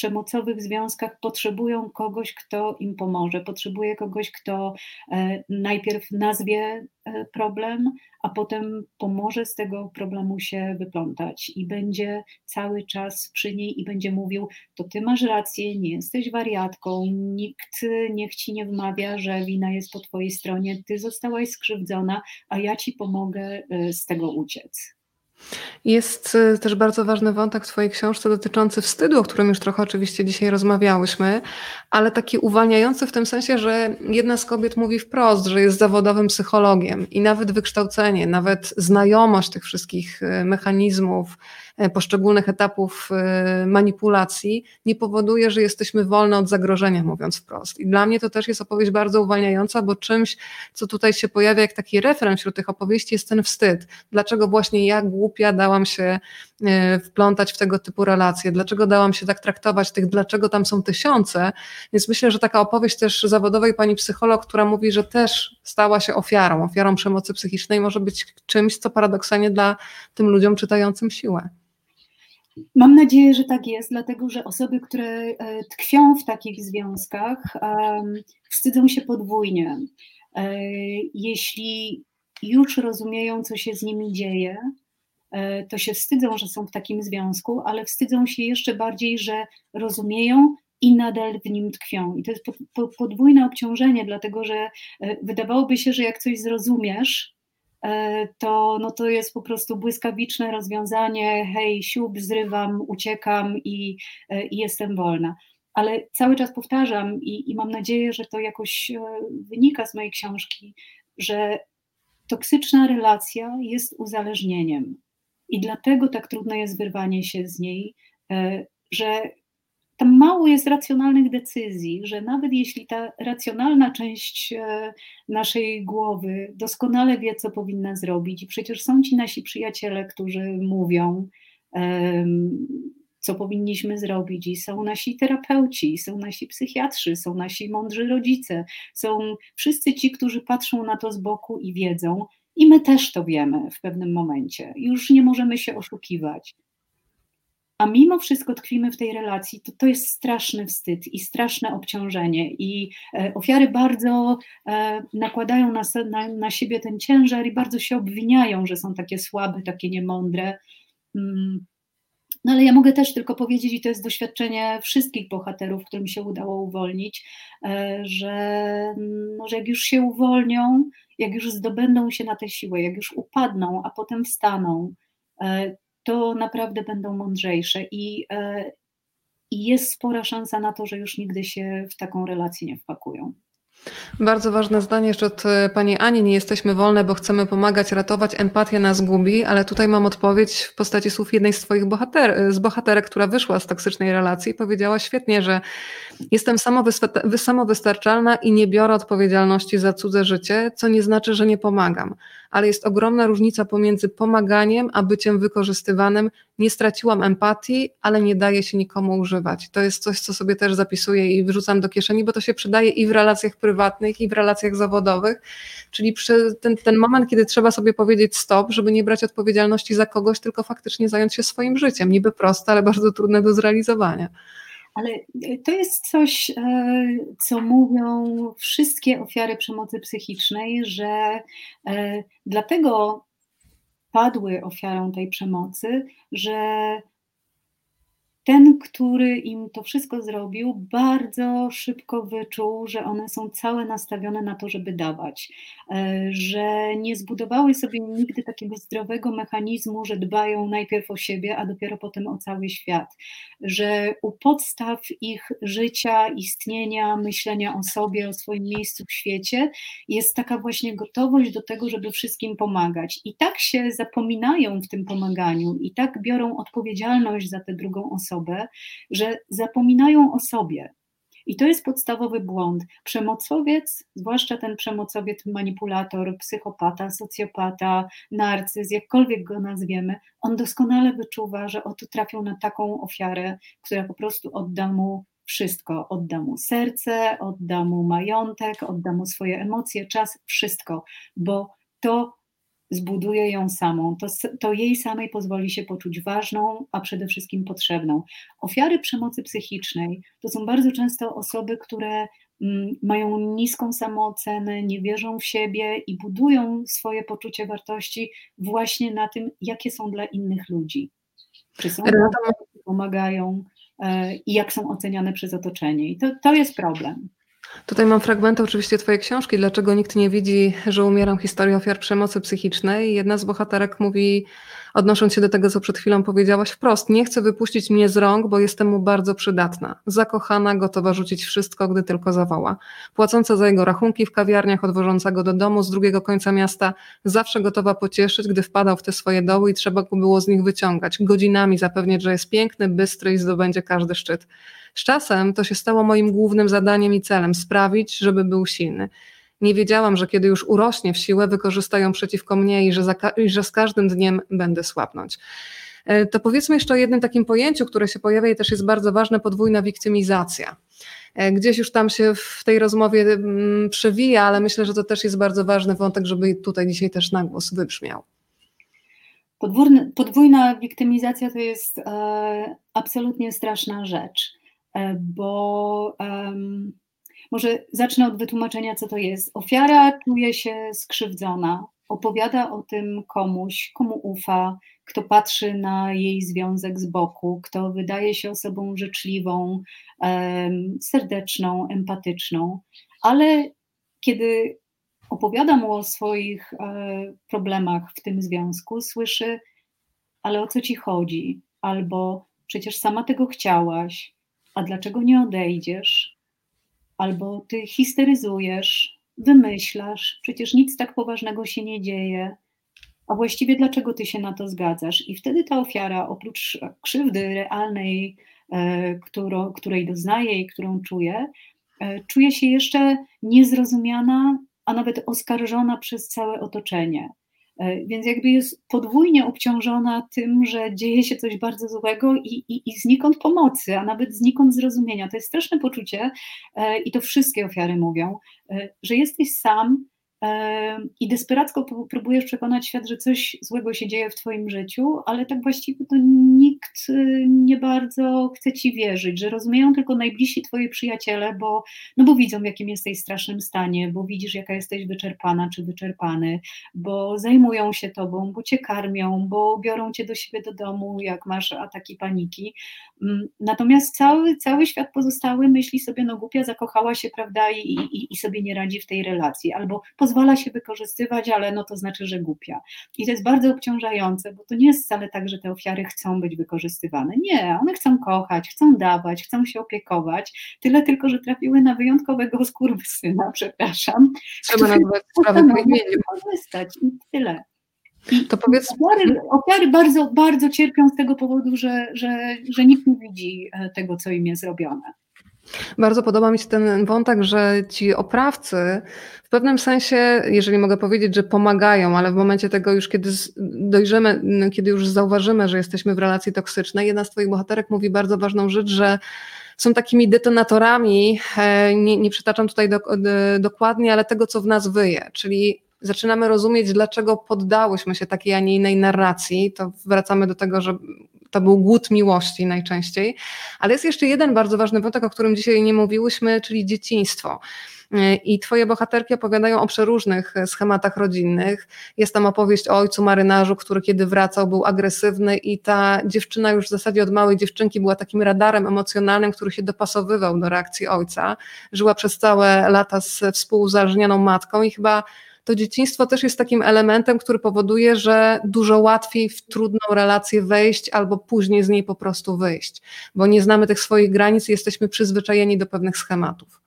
przemocowych związkach potrzebują kogoś, kto im pomoże, potrzebuje kogoś, kto e, najpierw nazwie e, problem, a potem pomoże z tego problemu się wyplątać i będzie cały czas przy niej i będzie mówił: To ty masz rację, nie jesteś wariatką, nikt niech ci nie wmawia, że wina jest po twojej stronie, ty zostałaś skrzywdzona, a ja ci pomogę e, z tego uciec. Jest y, też bardzo ważny wątek w Twojej książce dotyczący wstydu, o którym już trochę oczywiście dzisiaj rozmawiałyśmy, ale taki uwalniający w tym sensie, że jedna z kobiet mówi wprost, że jest zawodowym psychologiem i nawet wykształcenie, nawet znajomość tych wszystkich y, mechanizmów, poszczególnych etapów e, manipulacji nie powoduje, że jesteśmy wolne od zagrożenia, mówiąc wprost. I dla mnie to też jest opowieść bardzo uwalniająca, bo czymś, co tutaj się pojawia jak taki referent wśród tych opowieści, jest ten wstyd. Dlaczego właśnie ja głupia dałam się e, wplątać w tego typu relacje, dlaczego dałam się tak traktować, tych dlaczego tam są tysiące. Więc myślę, że taka opowieść też zawodowej pani psycholog, która mówi, że też stała się ofiarą, ofiarą przemocy psychicznej, może być czymś, co paradoksalnie dla tym ludziom czytającym siłę. Mam nadzieję, że tak jest, dlatego że osoby, które e, tkwią w takich związkach, wstydzą się podwójnie. E, jeśli już rozumieją, co się z nimi dzieje, e, to się wstydzą, że są w takim związku, ale wstydzą się jeszcze bardziej, że rozumieją i nadal w nim tkwią. I to jest podwójne obciążenie, dlatego że wydawałoby się, że jak coś zrozumiesz, to, no to jest po prostu błyskawiczne rozwiązanie, hej, siup, zrywam, uciekam i, e, i jestem wolna. Ale cały czas powtarzam i, i mam nadzieję, że to jakoś e, wynika z mojej książki, że toksyczna relacja jest uzależnieniem. I dlatego tak trudne jest wyrwanie się z niej, że tam mało jest racjonalnych decyzji, że nawet jeśli ta racjonalna część e, naszej głowy doskonale wie, co powinna zrobić, i przecież są ci nasi przyjaciele, którzy mówią, co powinniśmy zrobić, i są nasi terapeuci, są nasi psychiatrzy, są nasi mądrzy rodzice, są wszyscy ci, którzy patrzą na to z boku i wiedzą, i my też to wiemy w pewnym momencie. Już nie możemy się oszukiwać a mimo wszystko tkwimy w tej relacji, to to jest straszny wstyd i straszne obciążenie. I e, ofiary bardzo e, nakładają na, na, na siebie ten ciężar i bardzo się obwiniają, że są takie słabe, takie niemądre. Mm. No ale ja mogę też tylko powiedzieć, i to jest doświadczenie wszystkich bohaterów, którym się udało uwolnić, e, że, no, że jak już się uwolnią, jak już zdobędą się na tę siłę, jak już upadną, a potem wstaną, to naprawdę będą mądrzejsze i, e, i jest spora szansa na to, że już nigdy się w taką relację nie wpakują. Bardzo ważne zdanie jeszcze od e, pani Ani. Nie jesteśmy wolne, bo chcemy pomagać, ratować. Empatia nas gubi, ale tutaj mam odpowiedź w postaci słów jednej z twoich bohater, z bohaterek, która wyszła z toksycznej relacji i powiedziała świetnie, że jestem samowystarczalna i nie biorę odpowiedzialności za cudze życie, co nie znaczy, że nie pomagam ale jest ogromna różnica pomiędzy pomaganiem a byciem wykorzystywanym. Nie straciłam empatii, ale nie daje się nikomu używać. To jest coś, co sobie też zapisuję i wyrzucam do kieszeni, bo to się przydaje i w relacjach prywatnych, i w relacjach zawodowych. Czyli ten, ten moment, kiedy trzeba sobie powiedzieć stop, żeby nie brać odpowiedzialności za kogoś, tylko faktycznie zająć się swoim życiem. Niby proste, ale bardzo trudne do zrealizowania. Ale e, to jest coś, e, co mówią wszystkie ofiary przemocy psychicznej, że e, dlatego padły ofiarą tej przemocy, że ten, który im to wszystko zrobił, bardzo szybko wyczuł, że one są całe nastawione na to, żeby dawać, że nie zbudowały sobie nigdy takiego zdrowego mechanizmu, że dbają najpierw o siebie, a dopiero potem o cały świat, że u podstaw ich życia, istnienia, myślenia o sobie, o swoim miejscu w świecie jest taka właśnie gotowość do tego, żeby wszystkim pomagać. I tak się zapominają w tym pomaganiu, i tak biorą odpowiedzialność za tę drugą osobę, że zapominają o sobie. I to jest podstawowy błąd. Przemocowiec, zwłaszcza ten przemocowiec, manipulator, psychopata, socjopata, narcyz, jakkolwiek go nazwiemy, on doskonale wyczuwa, że oto trafią na taką ofiarę, która po prostu odda mu wszystko. Odda mu serce, odda mu majątek, odda mu swoje emocje, czas, wszystko, bo to zbuduje ją samą, to, to jej samej pozwoli się poczuć ważną, a przede wszystkim potrzebną. Ofiary przemocy psychicznej to są bardzo często osoby, które mm, mają niską samoocenę, nie wierzą w siebie i budują swoje poczucie wartości właśnie na tym, jakie są dla innych ludzi. Czy są, pomagają e, i jak są oceniane przez otoczenie. I to, to jest problem. Tutaj mam fragmenty oczywiście Twojej książki, Dlaczego nikt nie widzi, że umieram historię ofiar przemocy psychicznej. Jedna z bohaterek mówi, odnosząc się do tego, co przed chwilą powiedziałaś wprost, nie chcę wypuścić mnie z rąk, bo jestem mu bardzo przydatna. Zakochana, gotowa rzucić wszystko, gdy tylko zawoła. Płacąca za jego rachunki w kawiarniach, odwożąca go do domu z drugiego końca miasta, zawsze gotowa pocieszyć, gdy wpadał w te swoje doły i trzeba go było z nich wyciągać. Godzinami zapewniać, że jest piękny, bystry i zdobędzie każdy szczyt. Z czasem to się stało moim głównym zadaniem i celem sprawić, żeby był silny. Nie wiedziałam, że kiedy już urośnie w siłę, wykorzystają przeciwko mnie i że, i że z każdym dniem będę słabnąć. E, to powiedzmy jeszcze o jednym takim pojęciu, które się pojawia i też jest bardzo ważne, podwójna wiktymizacja. E, gdzieś już tam się w tej rozmowie mm, przewija, ale myślę, że to też jest bardzo ważny wątek, żeby tutaj dzisiaj też na głos wybrzmiał. Podwórny, podwójna wiktymizacja to jest e, absolutnie straszna rzecz. E, bo um, może zacznę od wytłumaczenia, co to jest. Ofiara czuje się skrzywdzona, opowiada o tym komuś, komu ufa, kto patrzy na jej związek z boku, kto wydaje się osobą życzliwą, um, serdeczną, empatyczną, ale kiedy opowiada mu o swoich e, problemach w tym związku, słyszy, ale o co ci chodzi? Albo przecież sama tego chciałaś, a dlaczego nie odejdziesz? Albo ty histeryzujesz, wymyślasz, przecież nic tak poważnego się nie dzieje, a właściwie dlaczego ty się na to zgadzasz? I wtedy ta ofiara, oprócz krzywdy realnej, e, którą, której doznaje i którą czuje, e, czuje się jeszcze niezrozumiana, a nawet oskarżona przez całe otoczenie. E, więc jakby jest podwójnie obciążona tym, że dzieje się coś bardzo złego i, i, i znikąd pomocy, a nawet znikąd zrozumienia. To jest straszne poczucie e, i to wszystkie ofiary mówią, e, że jesteś sam, i desperacko próbujesz przekonać świat, że coś złego się dzieje w Twoim życiu, ale tak właściwie to nikt y, nie bardzo chce Ci wierzyć, że rozumieją tylko najbliżsi Twoi przyjaciele, bo, no bo widzą, w jakim jesteś strasznym stanie, bo widzisz, jaka jesteś wyczerpana czy wyczerpany, bo zajmują się Tobą, bo Cię karmią, bo biorą Cię do siebie do domu, jak masz ataki paniki. Mm, natomiast cały, cały świat pozostały myśli sobie, no głupia zakochała się, prawda, i, i, i sobie nie radzi w tej relacji, albo pozwala się wykorzystywać, ale no to znaczy, że głupia. I to jest bardzo obciążające, bo to nie jest wcale tak, że te ofiary chcą być wykorzystywane. Nie, one chcą kochać, chcą dawać, chcą się opiekować, tyle tylko, że trafiły na wyjątkowego skurwysyna, przepraszam. Trzeba nazwać sprawę po imieniu. Korzystać i tyle. I to powiedz... ofiary, ofiary bardzo, bardzo cierpią z tego powodu, że, że, że nikt nie widzi e, tego, co im jest robione. Bardzo podoba mi się ten wątek, że ci oprawcy w pewnym sensie, jeżeli mogę powiedzieć, że pomagają, ale w momencie tego już, kiedy dojrzymy, kiedy już zauważymy, że jesteśmy w relacji toksycznej, jedna z Twoich bohaterek mówi bardzo ważną rzecz, że są takimi detonatorami, e, nie, nie przytaczam tutaj do, dokładnie, ale tego, co w nas wyje, czyli zaczynamy rozumieć, dlaczego poddałyśmy się takiej, a nie innej narracji, to wracamy do tego, że to był głód miłości najczęściej. Ale jest jeszcze jeden bardzo ważny wątek, o którym dzisiaj nie mówiłyśmy, czyli dzieciństwo. I twoje bohaterki opowiadają o przeróżnych schematach rodzinnych. Jest tam opowieść o ojcu marynarzu, który kiedy wracał był agresywny i ta dziewczyna już w zasadzie od małej dziewczynki była takim radarem emocjonalnym, który się dopasowywał do reakcji ojca. Żyła przez całe lata z współuzależnioną matką i chyba to dzieciństwo też jest takim elementem, który powoduje, że dużo łatwiej w trudną relację wejść albo później z niej po prostu wyjść, bo nie znamy tych swoich granic i jesteśmy przyzwyczajeni do pewnych schematów.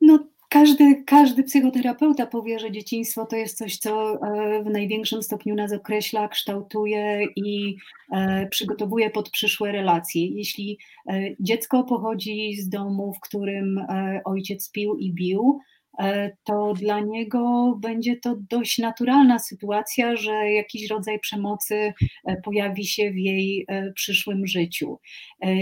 No każdy, każdy psychoterapeuta powie, że dzieciństwo to jest coś, co e, w największym stopniu nas określa, kształtuje i e, przygotowuje pod przyszłe relacje. Jeśli e, dziecko pochodzi z domu, w którym ojciec pił i bił, to dla niego będzie to dość naturalna sytuacja, że jakiś rodzaj przemocy e, pojawi się w jej e, przyszłym życiu.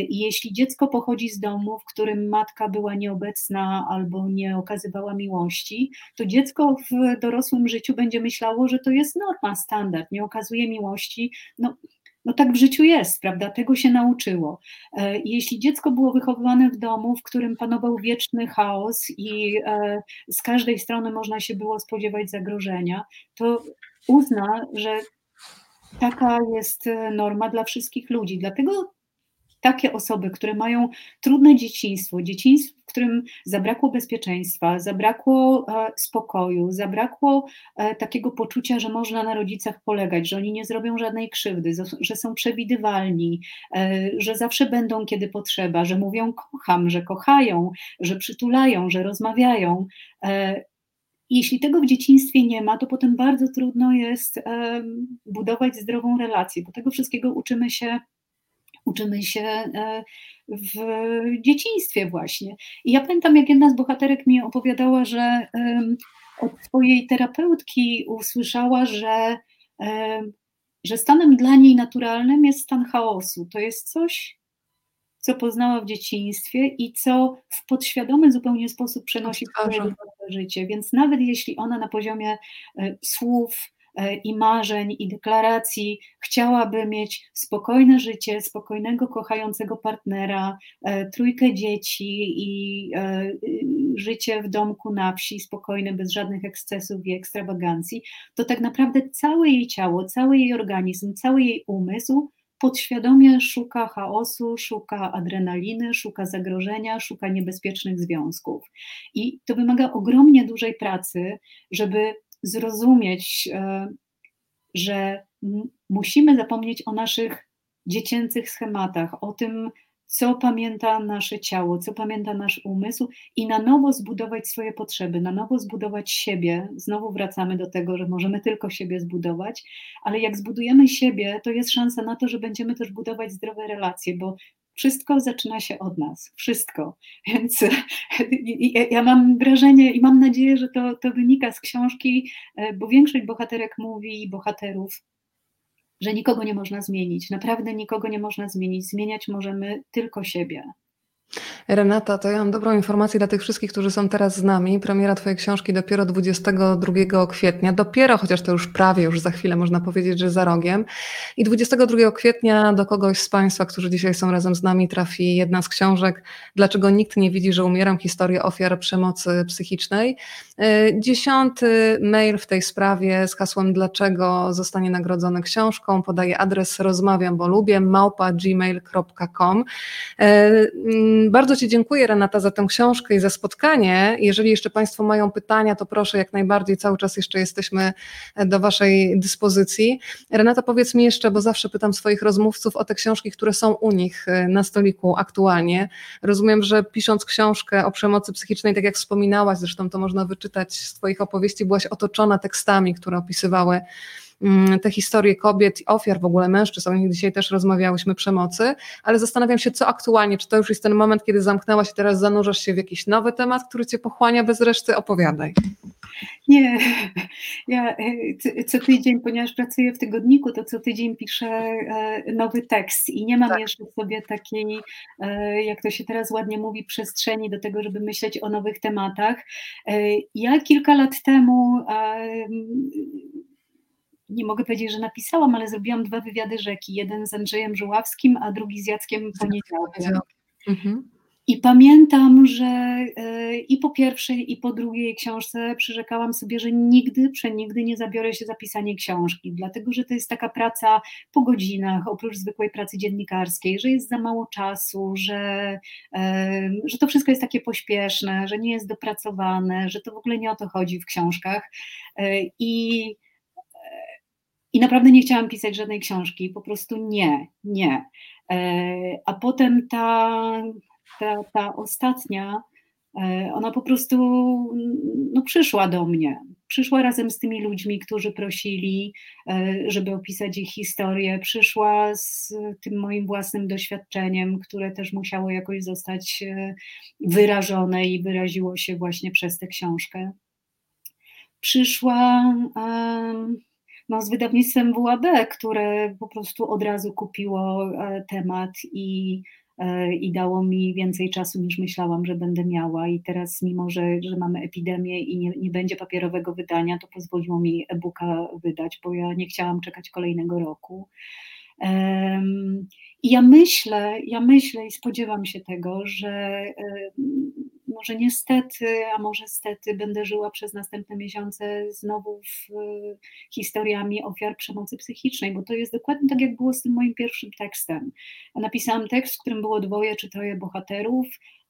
I jeśli dziecko pochodzi z domu, w którym matka była nieobecna albo nie okazywała miłości, to dziecko w dorosłym życiu będzie myślało, że to jest norma, standard, nie okazuje miłości. No, no tak w życiu jest, prawda? Tego się nauczyło. E, jeśli dziecko było wychowywane w domu, w którym panował wieczny chaos i e, z każdej strony można się było spodziewać zagrożenia, to uzna, że taka jest e, norma dla wszystkich ludzi. Dlatego takie osoby, które mają trudne dzieciństwo, dzieciństwo, w którym zabrakło bezpieczeństwa, zabrakło e, spokoju, zabrakło e, takiego poczucia, że można na rodzicach polegać, że oni nie zrobią żadnej krzywdy, że są przewidywalni, e, że zawsze będą, kiedy potrzeba, że mówią kocham, że kochają, że przytulają, że rozmawiają. Jeśli tego w dzieciństwie nie ma, to potem bardzo trudno jest budować zdrową relację, bo tego wszystkiego uczymy się uczymy się e, w dzieciństwie właśnie. I ja pamiętam, jak jedna z bohaterek mi opowiadała, że od swojej terapeutki usłyszała, że, że stanem dla niej naturalnym jest stan chaosu. To jest coś, co poznała w dzieciństwie i co w podświadomy zupełnie sposób przenosi w swoje życie. Więc nawet jeśli ona na poziomie e, słów, E, i marzeń, i deklaracji, chciałaby mieć spokojne życie, spokojnego, kochającego partnera, e, trójkę dzieci i e, życie w domku na wsi, spokojne, bez żadnych ekscesów i ekstrawagancji, to tak naprawdę całe jej ciało, cały jej organizm, cały jej umysł podświadomie szuka chaosu, szuka adrenaliny, szuka zagrożenia, szuka niebezpiecznych związków. I to wymaga ogromnie dużej pracy, żeby zrozumieć, e, że musimy zapomnieć o naszych dziecięcych schematach, o tym, co pamięta nasze ciało, co pamięta nasz umysł i na nowo zbudować swoje potrzeby, na nowo zbudować siebie. Znowu wracamy do tego, że możemy tylko siebie zbudować, ale jak zbudujemy siebie, to jest szansa na to, że będziemy też budować zdrowe relacje, bo wszystko zaczyna się od nas, wszystko. Więc ja mam wrażenie i mam nadzieję, że to, to wynika z książki, e, bo większość bohaterek mówi bohaterów, że nikogo nie można zmienić. Naprawdę nikogo nie można zmienić. Zmieniać możemy tylko siebie. Renata, to ja mam dobrą informację dla tych wszystkich, którzy są teraz z nami. Premiera Twojej książki dopiero 22 kwietnia, dopiero, chociaż to już prawie, już za chwilę można powiedzieć, że za rogiem. I 22 kwietnia do kogoś z Państwa, którzy dzisiaj są razem z nami, trafi jedna z książek Dlaczego nikt nie widzi, że umieram? Historia ofiar przemocy psychicznej. E, dziesiąty mail w tej sprawie z hasłem Dlaczego zostanie nagrodzony książką. Podaje adres rozmawiam, bo lubię, małpa gmail.com. E, bardzo Ci dziękuję, Renata, za tę książkę i za spotkanie. Jeżeli jeszcze Państwo mają pytania, to proszę jak najbardziej, cały czas jeszcze jesteśmy do Waszej dyspozycji. Renata, powiedz mi jeszcze, bo zawsze pytam swoich rozmówców o te książki, które są u nich e, na stoliku aktualnie. Rozumiem, że pisząc książkę o przemocy psychicznej, tak jak wspominałaś, zresztą to można wyczytać z Twoich opowieści, byłaś otoczona tekstami, które opisywały te historie kobiet, ofiar w ogóle mężczyzn, o nich dzisiaj też rozmawiałyśmy, przemocy, ale zastanawiam się, co aktualnie, czy to już jest ten moment, kiedy zamknęłaś i teraz zanurzasz się w jakiś nowy temat, który cię pochłania bez reszty? Opowiadaj. Nie, ja e, co tydzień, ponieważ pracuję w tygodniku, to co tydzień piszę e, nowy tekst i nie mam tak. jeszcze w sobie takiej, e, jak to się teraz ładnie mówi, przestrzeni do tego, żeby myśleć o nowych tematach. Ja kilka lat temu nie mogę powiedzieć, że napisałam, ale zrobiłam dwa wywiady rzeki. Jeden z Andrzejem Żuławskim, a drugi z Jackiem Poniedziałkiem. Mhm. I pamiętam, że e, i po pierwszej, i po drugiej książce przyrzekałam sobie, że nigdy, przenigdy nie zabiorę się za pisanie książki, dlatego że to jest taka praca po godzinach, oprócz zwykłej pracy dziennikarskiej, że jest za mało czasu, że, e, że to wszystko jest takie pośpieszne, że nie jest dopracowane, że to w ogóle nie o to chodzi w książkach. E, I i naprawdę nie chciałam pisać żadnej książki, po prostu nie, nie. A potem ta ta, ta ostatnia, e, ona po prostu no, przyszła do mnie. Przyszła razem z tymi ludźmi, którzy prosili, e, żeby opisać ich historię. Przyszła z tym moim własnym doświadczeniem, które też musiało jakoś zostać e, wyrażone i wyraziło się właśnie przez tę książkę. Przyszła no, z wydawnictwem WAB, które po prostu od razu kupiło temat i E, i dało mi więcej czasu niż myślałam, że będę miała. I teraz, mimo że, że mamy epidemię i nie, nie będzie papierowego wydania, to pozwoliło mi e-booka wydać, bo ja nie chciałam czekać kolejnego roku. I ja myślę, ja myślę i spodziewam się tego, że może niestety, a może stety będę żyła przez następne miesiące znowu w historiami ofiar przemocy psychicznej, bo to jest dokładnie tak, jak było z tym moim pierwszym tekstem. Napisałam tekst, w którym było dwoje czy troje bohaterów,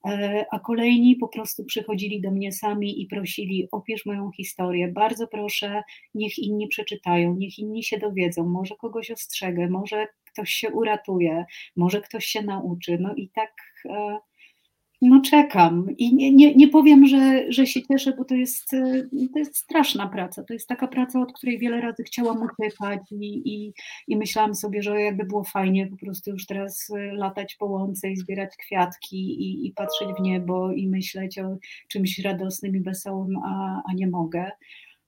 e, a kolejni po prostu przychodzili do mnie sami i prosili: opisz moją historię. Bardzo proszę, niech inni przeczytają, niech inni się dowiedzą, może kogoś ostrzegę, może ktoś się uratuje, może ktoś się nauczy. No i tak. No czekam i nie, nie, nie powiem, że, że się cieszę, bo to jest, e, to jest straszna praca. To jest taka praca, od której wiele razy chciałam uciekać i, i, i myślałam sobie, że jakby było fajnie po prostu już teraz e, latać po łące i zbierać kwiatki i, i patrzeć w niebo i myśleć o czymś radosnym i wesołym, a, a nie mogę.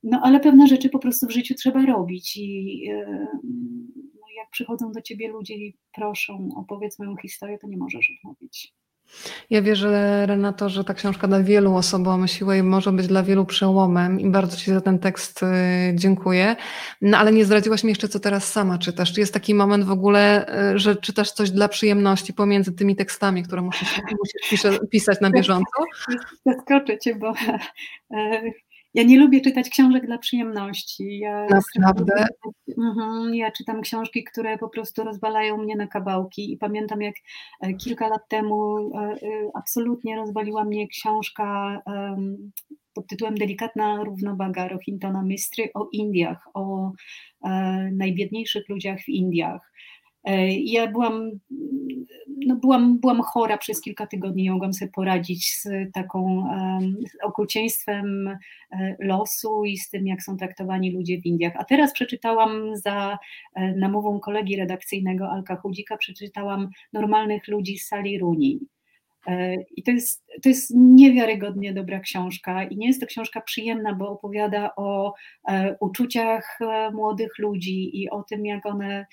No ale pewne rzeczy po prostu w życiu trzeba robić i no, jak przychodzą do ciebie ludzie i proszą, opowiedz moją historię, to nie możesz odmówić. Ja wierzę, Renato, że ta książka da wielu osobom siłę może być dla wielu przełomem i bardzo Ci za ten tekst y, dziękuję. No ale nie zdradziłaś mi jeszcze, co teraz sama czytasz. Czy jest taki moment w ogóle, y, że czytasz coś dla przyjemności pomiędzy tymi tekstami, które musisz, musisz pisać na bieżąco? Zaskoczę Cię, bo y, ja nie lubię czytać książek dla przyjemności. Ja Naprawdę? Mhm, ja czytam książki, które po prostu rozwalają mnie na kawałki i pamiętam jak e, kilka lat temu e, e, absolutnie rozwaliła mnie książka pod tytułem Delikatna równowaga Rohintona Mistry o Indiach, o najbiedniejszych ludziach w Indiach. Ja byłam no byłam, byłam chora przez kilka tygodni, nie mogłam sobie poradzić z taką okrucieństwem e, losu i z tym, jak są traktowani ludzie w Indiach. A teraz przeczytałam za e, namową kolegi redakcyjnego Alka Chudzika, przeczytałam Normalnych ludzi z sali Runi. E, I to jest, to jest niewiarygodnie dobra książka i nie jest to książka przyjemna, bo opowiada o e, uczuciach e, młodych ludzi i o tym, jak one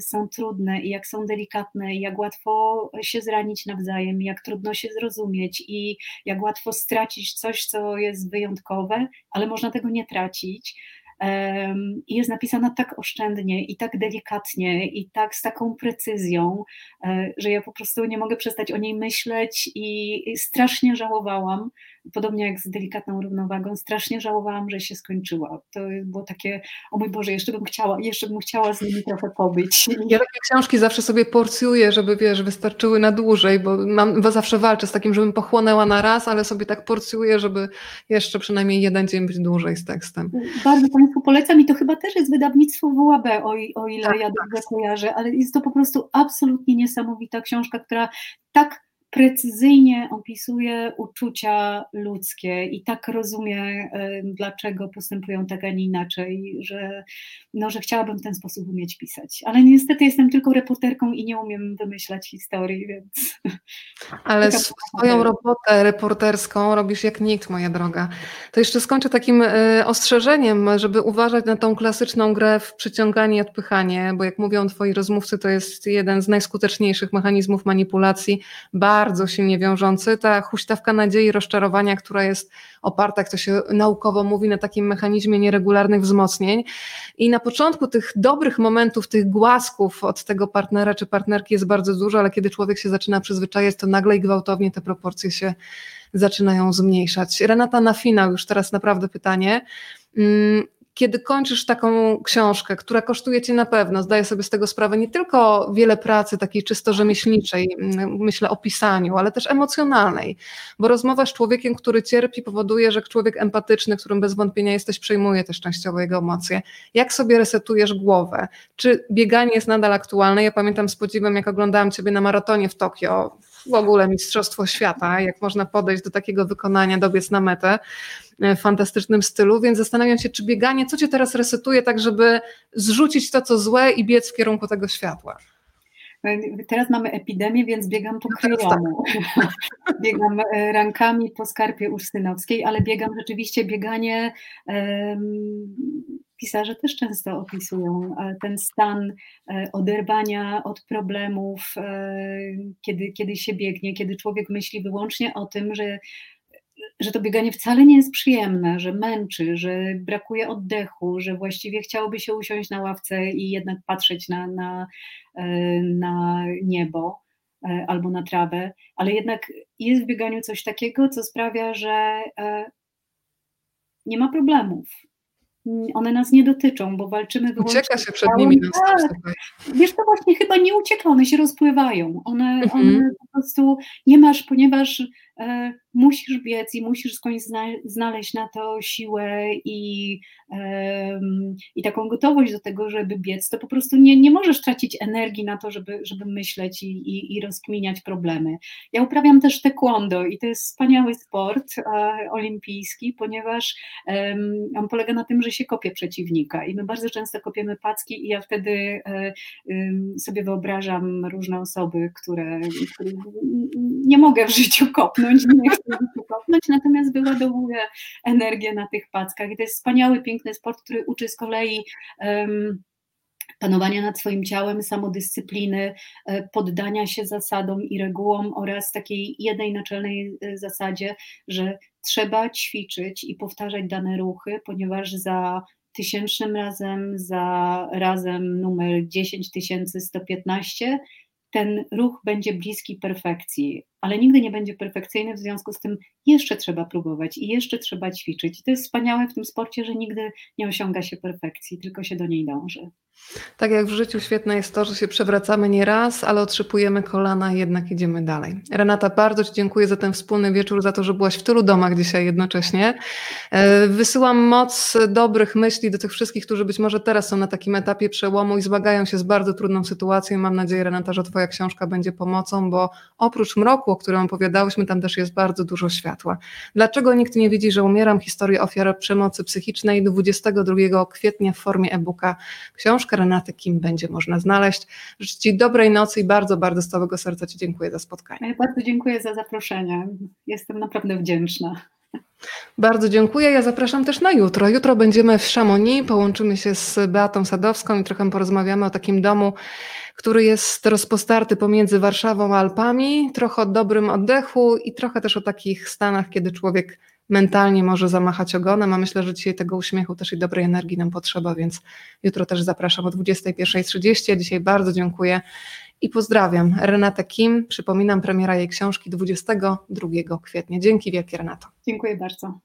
są trudne i jak są delikatne i jak łatwo się zranić nawzajem, jak trudno się zrozumieć i jak łatwo stracić coś, co jest wyjątkowe, ale można tego nie tracić i jest napisana tak oszczędnie i tak delikatnie i tak z taką precyzją, e, że ja po prostu nie mogę przestać o niej myśleć i strasznie żałowałam, podobnie jak z delikatną równowagą, strasznie żałowałam, że się skończyła. To było takie, o mój Boże, jeszcze bym chciała, jeszcze bym chciała z nimi trochę pobyć. Ja takie książki zawsze sobie porcjuję, żeby wiesz, wystarczyły na dłużej, bo, mam, bo zawsze walczę z takim, żebym pochłonęła na raz, ale sobie tak porcjuję, żeby jeszcze przynajmniej jeden dzień być dłużej z tekstem. Bardzo Państwu polecam i to chyba też jest wydawnictwo WAB, o, o ile tak, ja dobrze tak. kojarzę, ale jest to po prostu absolutnie niesamowita książka, która tak precyzyjnie opisuje uczucia ludzkie i tak rozumie, dlaczego postępują tak, a nie inaczej, że, no, że chciałabym w ten sposób umieć pisać. Ale niestety jestem tylko reporterką i nie umiem wymyślać historii, więc. Ale swoją robotę reporterską robisz jak nikt, moja droga. To jeszcze skończę takim e, ostrzeżeniem, żeby uważać na tą klasyczną grę w przyciąganie i odpychanie, bo jak mówią twoi rozmówcy, to jest jeden z najskuteczniejszych mechanizmów manipulacji. Bardzo bardzo silnie wiążący. Ta huśtawka nadziei, rozczarowania, która jest oparta, jak to się naukowo mówi, na takim mechanizmie nieregularnych wzmocnień. I na początku tych dobrych momentów, tych głasków od tego partnera czy partnerki jest bardzo dużo, ale kiedy człowiek się zaczyna przyzwyczajać, to nagle i gwałtownie te proporcje się zaczynają zmniejszać. Renata, na finał już teraz naprawdę pytanie. Kiedy kończysz taką książkę, która kosztuje ci na pewno, zdaję sobie z tego sprawę, nie tylko wiele pracy takiej czysto rzemieślniczej, mm, myślę o pisaniu, ale też emocjonalnej, bo rozmowa z człowiekiem, który cierpi, powoduje, że człowiek empatyczny, którym bez wątpienia jesteś, przejmuje też częściowo jego emocje. Jak sobie resetujesz głowę? Czy bieganie jest nadal aktualne? Ja pamiętam z podziwem, jak oglądałam ciebie na maratonie w Tokio, w ogóle Mistrzostwo Świata, jak można podejść do takiego wykonania, dobiec na metę w fantastycznym stylu, więc zastanawiam się, czy bieganie, co cię teraz resetuje, tak żeby zrzucić to, co złe i biec w kierunku tego światła? Teraz mamy epidemię, więc biegam po no kryjomu. Tak. biegam e, rankami po skarpie urstynowskiej, ale biegam rzeczywiście bieganie. Um, pisarze też często opisują e, ten stan e, oderwania od problemów, kiedy, kiedy się biegnie, kiedy człowiek myśli wyłącznie o tym, że że to bieganie wcale nie jest przyjemne, że męczy, że brakuje oddechu, że właściwie chciałoby się usiąść na ławce i jednak patrzeć na, na, e, na niebo e, albo na trawę, ale jednak jest w bieganiu coś takiego, co sprawia, że e, nie ma problemów, one nas nie dotyczą, bo walczymy wyłącznie... Ucieka się przed nimi. Tak. Wiesz, to właśnie chyba nie ucieka, one się rozpływają. One, mhm. one po prostu nie masz, ponieważ e, musisz biec i musisz skądś znaleźć na to siłę i, i taką gotowość do tego, żeby biec, to po prostu nie, nie możesz tracić energii na to, żeby, żeby myśleć i, i, i rozkminiać problemy. Ja uprawiam też taekwondo i to jest wspaniały sport e, olimpijski, ponieważ on polega na tym, że się kopie przeciwnika i my bardzo często kopiemy packi i ja wtedy e, sobie wyobrażam różne osoby, które, które nie mogę w życiu kopnąć, nie chcę kopnąć, natomiast wyładowuję energię na tych packach. I to jest wspaniały, piękny sport, który uczy z kolei um, panowania nad swoim ciałem, samodyscypliny, e, poddania się zasadom i regułom oraz takiej jednej naczelnej e, zasadzie, że trzeba ćwiczyć i powtarzać dane ruchy, ponieważ za tysięcznym razem, za razem numer 10115 ten ruch będzie bliski perfekcji, ale nigdy nie będzie perfekcyjny, w związku z tym jeszcze trzeba próbować i jeszcze trzeba ćwiczyć. I to jest wspaniałe w tym sporcie, że nigdy nie osiąga się perfekcji, tylko się do niej dąży. Tak jak w życiu świetne jest to, że się przewracamy nie raz, ale otrzypujemy kolana i jednak idziemy dalej. Renata, bardzo Ci dziękuję za ten wspólny wieczór, za to, że byłaś w tylu domach dzisiaj jednocześnie. E, wysyłam moc dobrych myśli do tych wszystkich, którzy być może teraz są na takim etapie przełomu i zmagają się z bardzo trudną sytuacją. Mam nadzieję, Renata, że Twoja książka będzie pomocą, bo oprócz mroku, o którym opowiadałyśmy, tam też jest bardzo dużo światła. Dlaczego nikt nie widzi, że umieram? Historię ofiar przemocy psychicznej 22 kwietnia w formie e-booka książka książkę Renaty Kim będzie można znaleźć. Życzę Ci dobrej nocy i bardzo, bardzo z całego serca Ci dziękuję za spotkanie. Ja bardzo dziękuję za zaproszenie. Jestem naprawdę wdzięczna. Bardzo dziękuję. Ja zapraszam też na jutro. Jutro będziemy w Chamonix, połączymy się z Beatą Sadowską i trochę porozmawiamy o takim domu, który jest rozpostarty pomiędzy Warszawą a Alpami, trochę o dobrym oddechu i trochę też o takich stanach, kiedy człowiek mentalnie może zamachać ogonem, a myślę, że dzisiaj tego uśmiechu też i dobrej energii nam potrzeba, więc jutro też zapraszam o 21.30. Dzisiaj bardzo dziękuję i pozdrawiam Renatę Kim. Przypominam, premiera jej książki 22 kwietnia. Dzięki wielkie Renato. Dziękuję bardzo.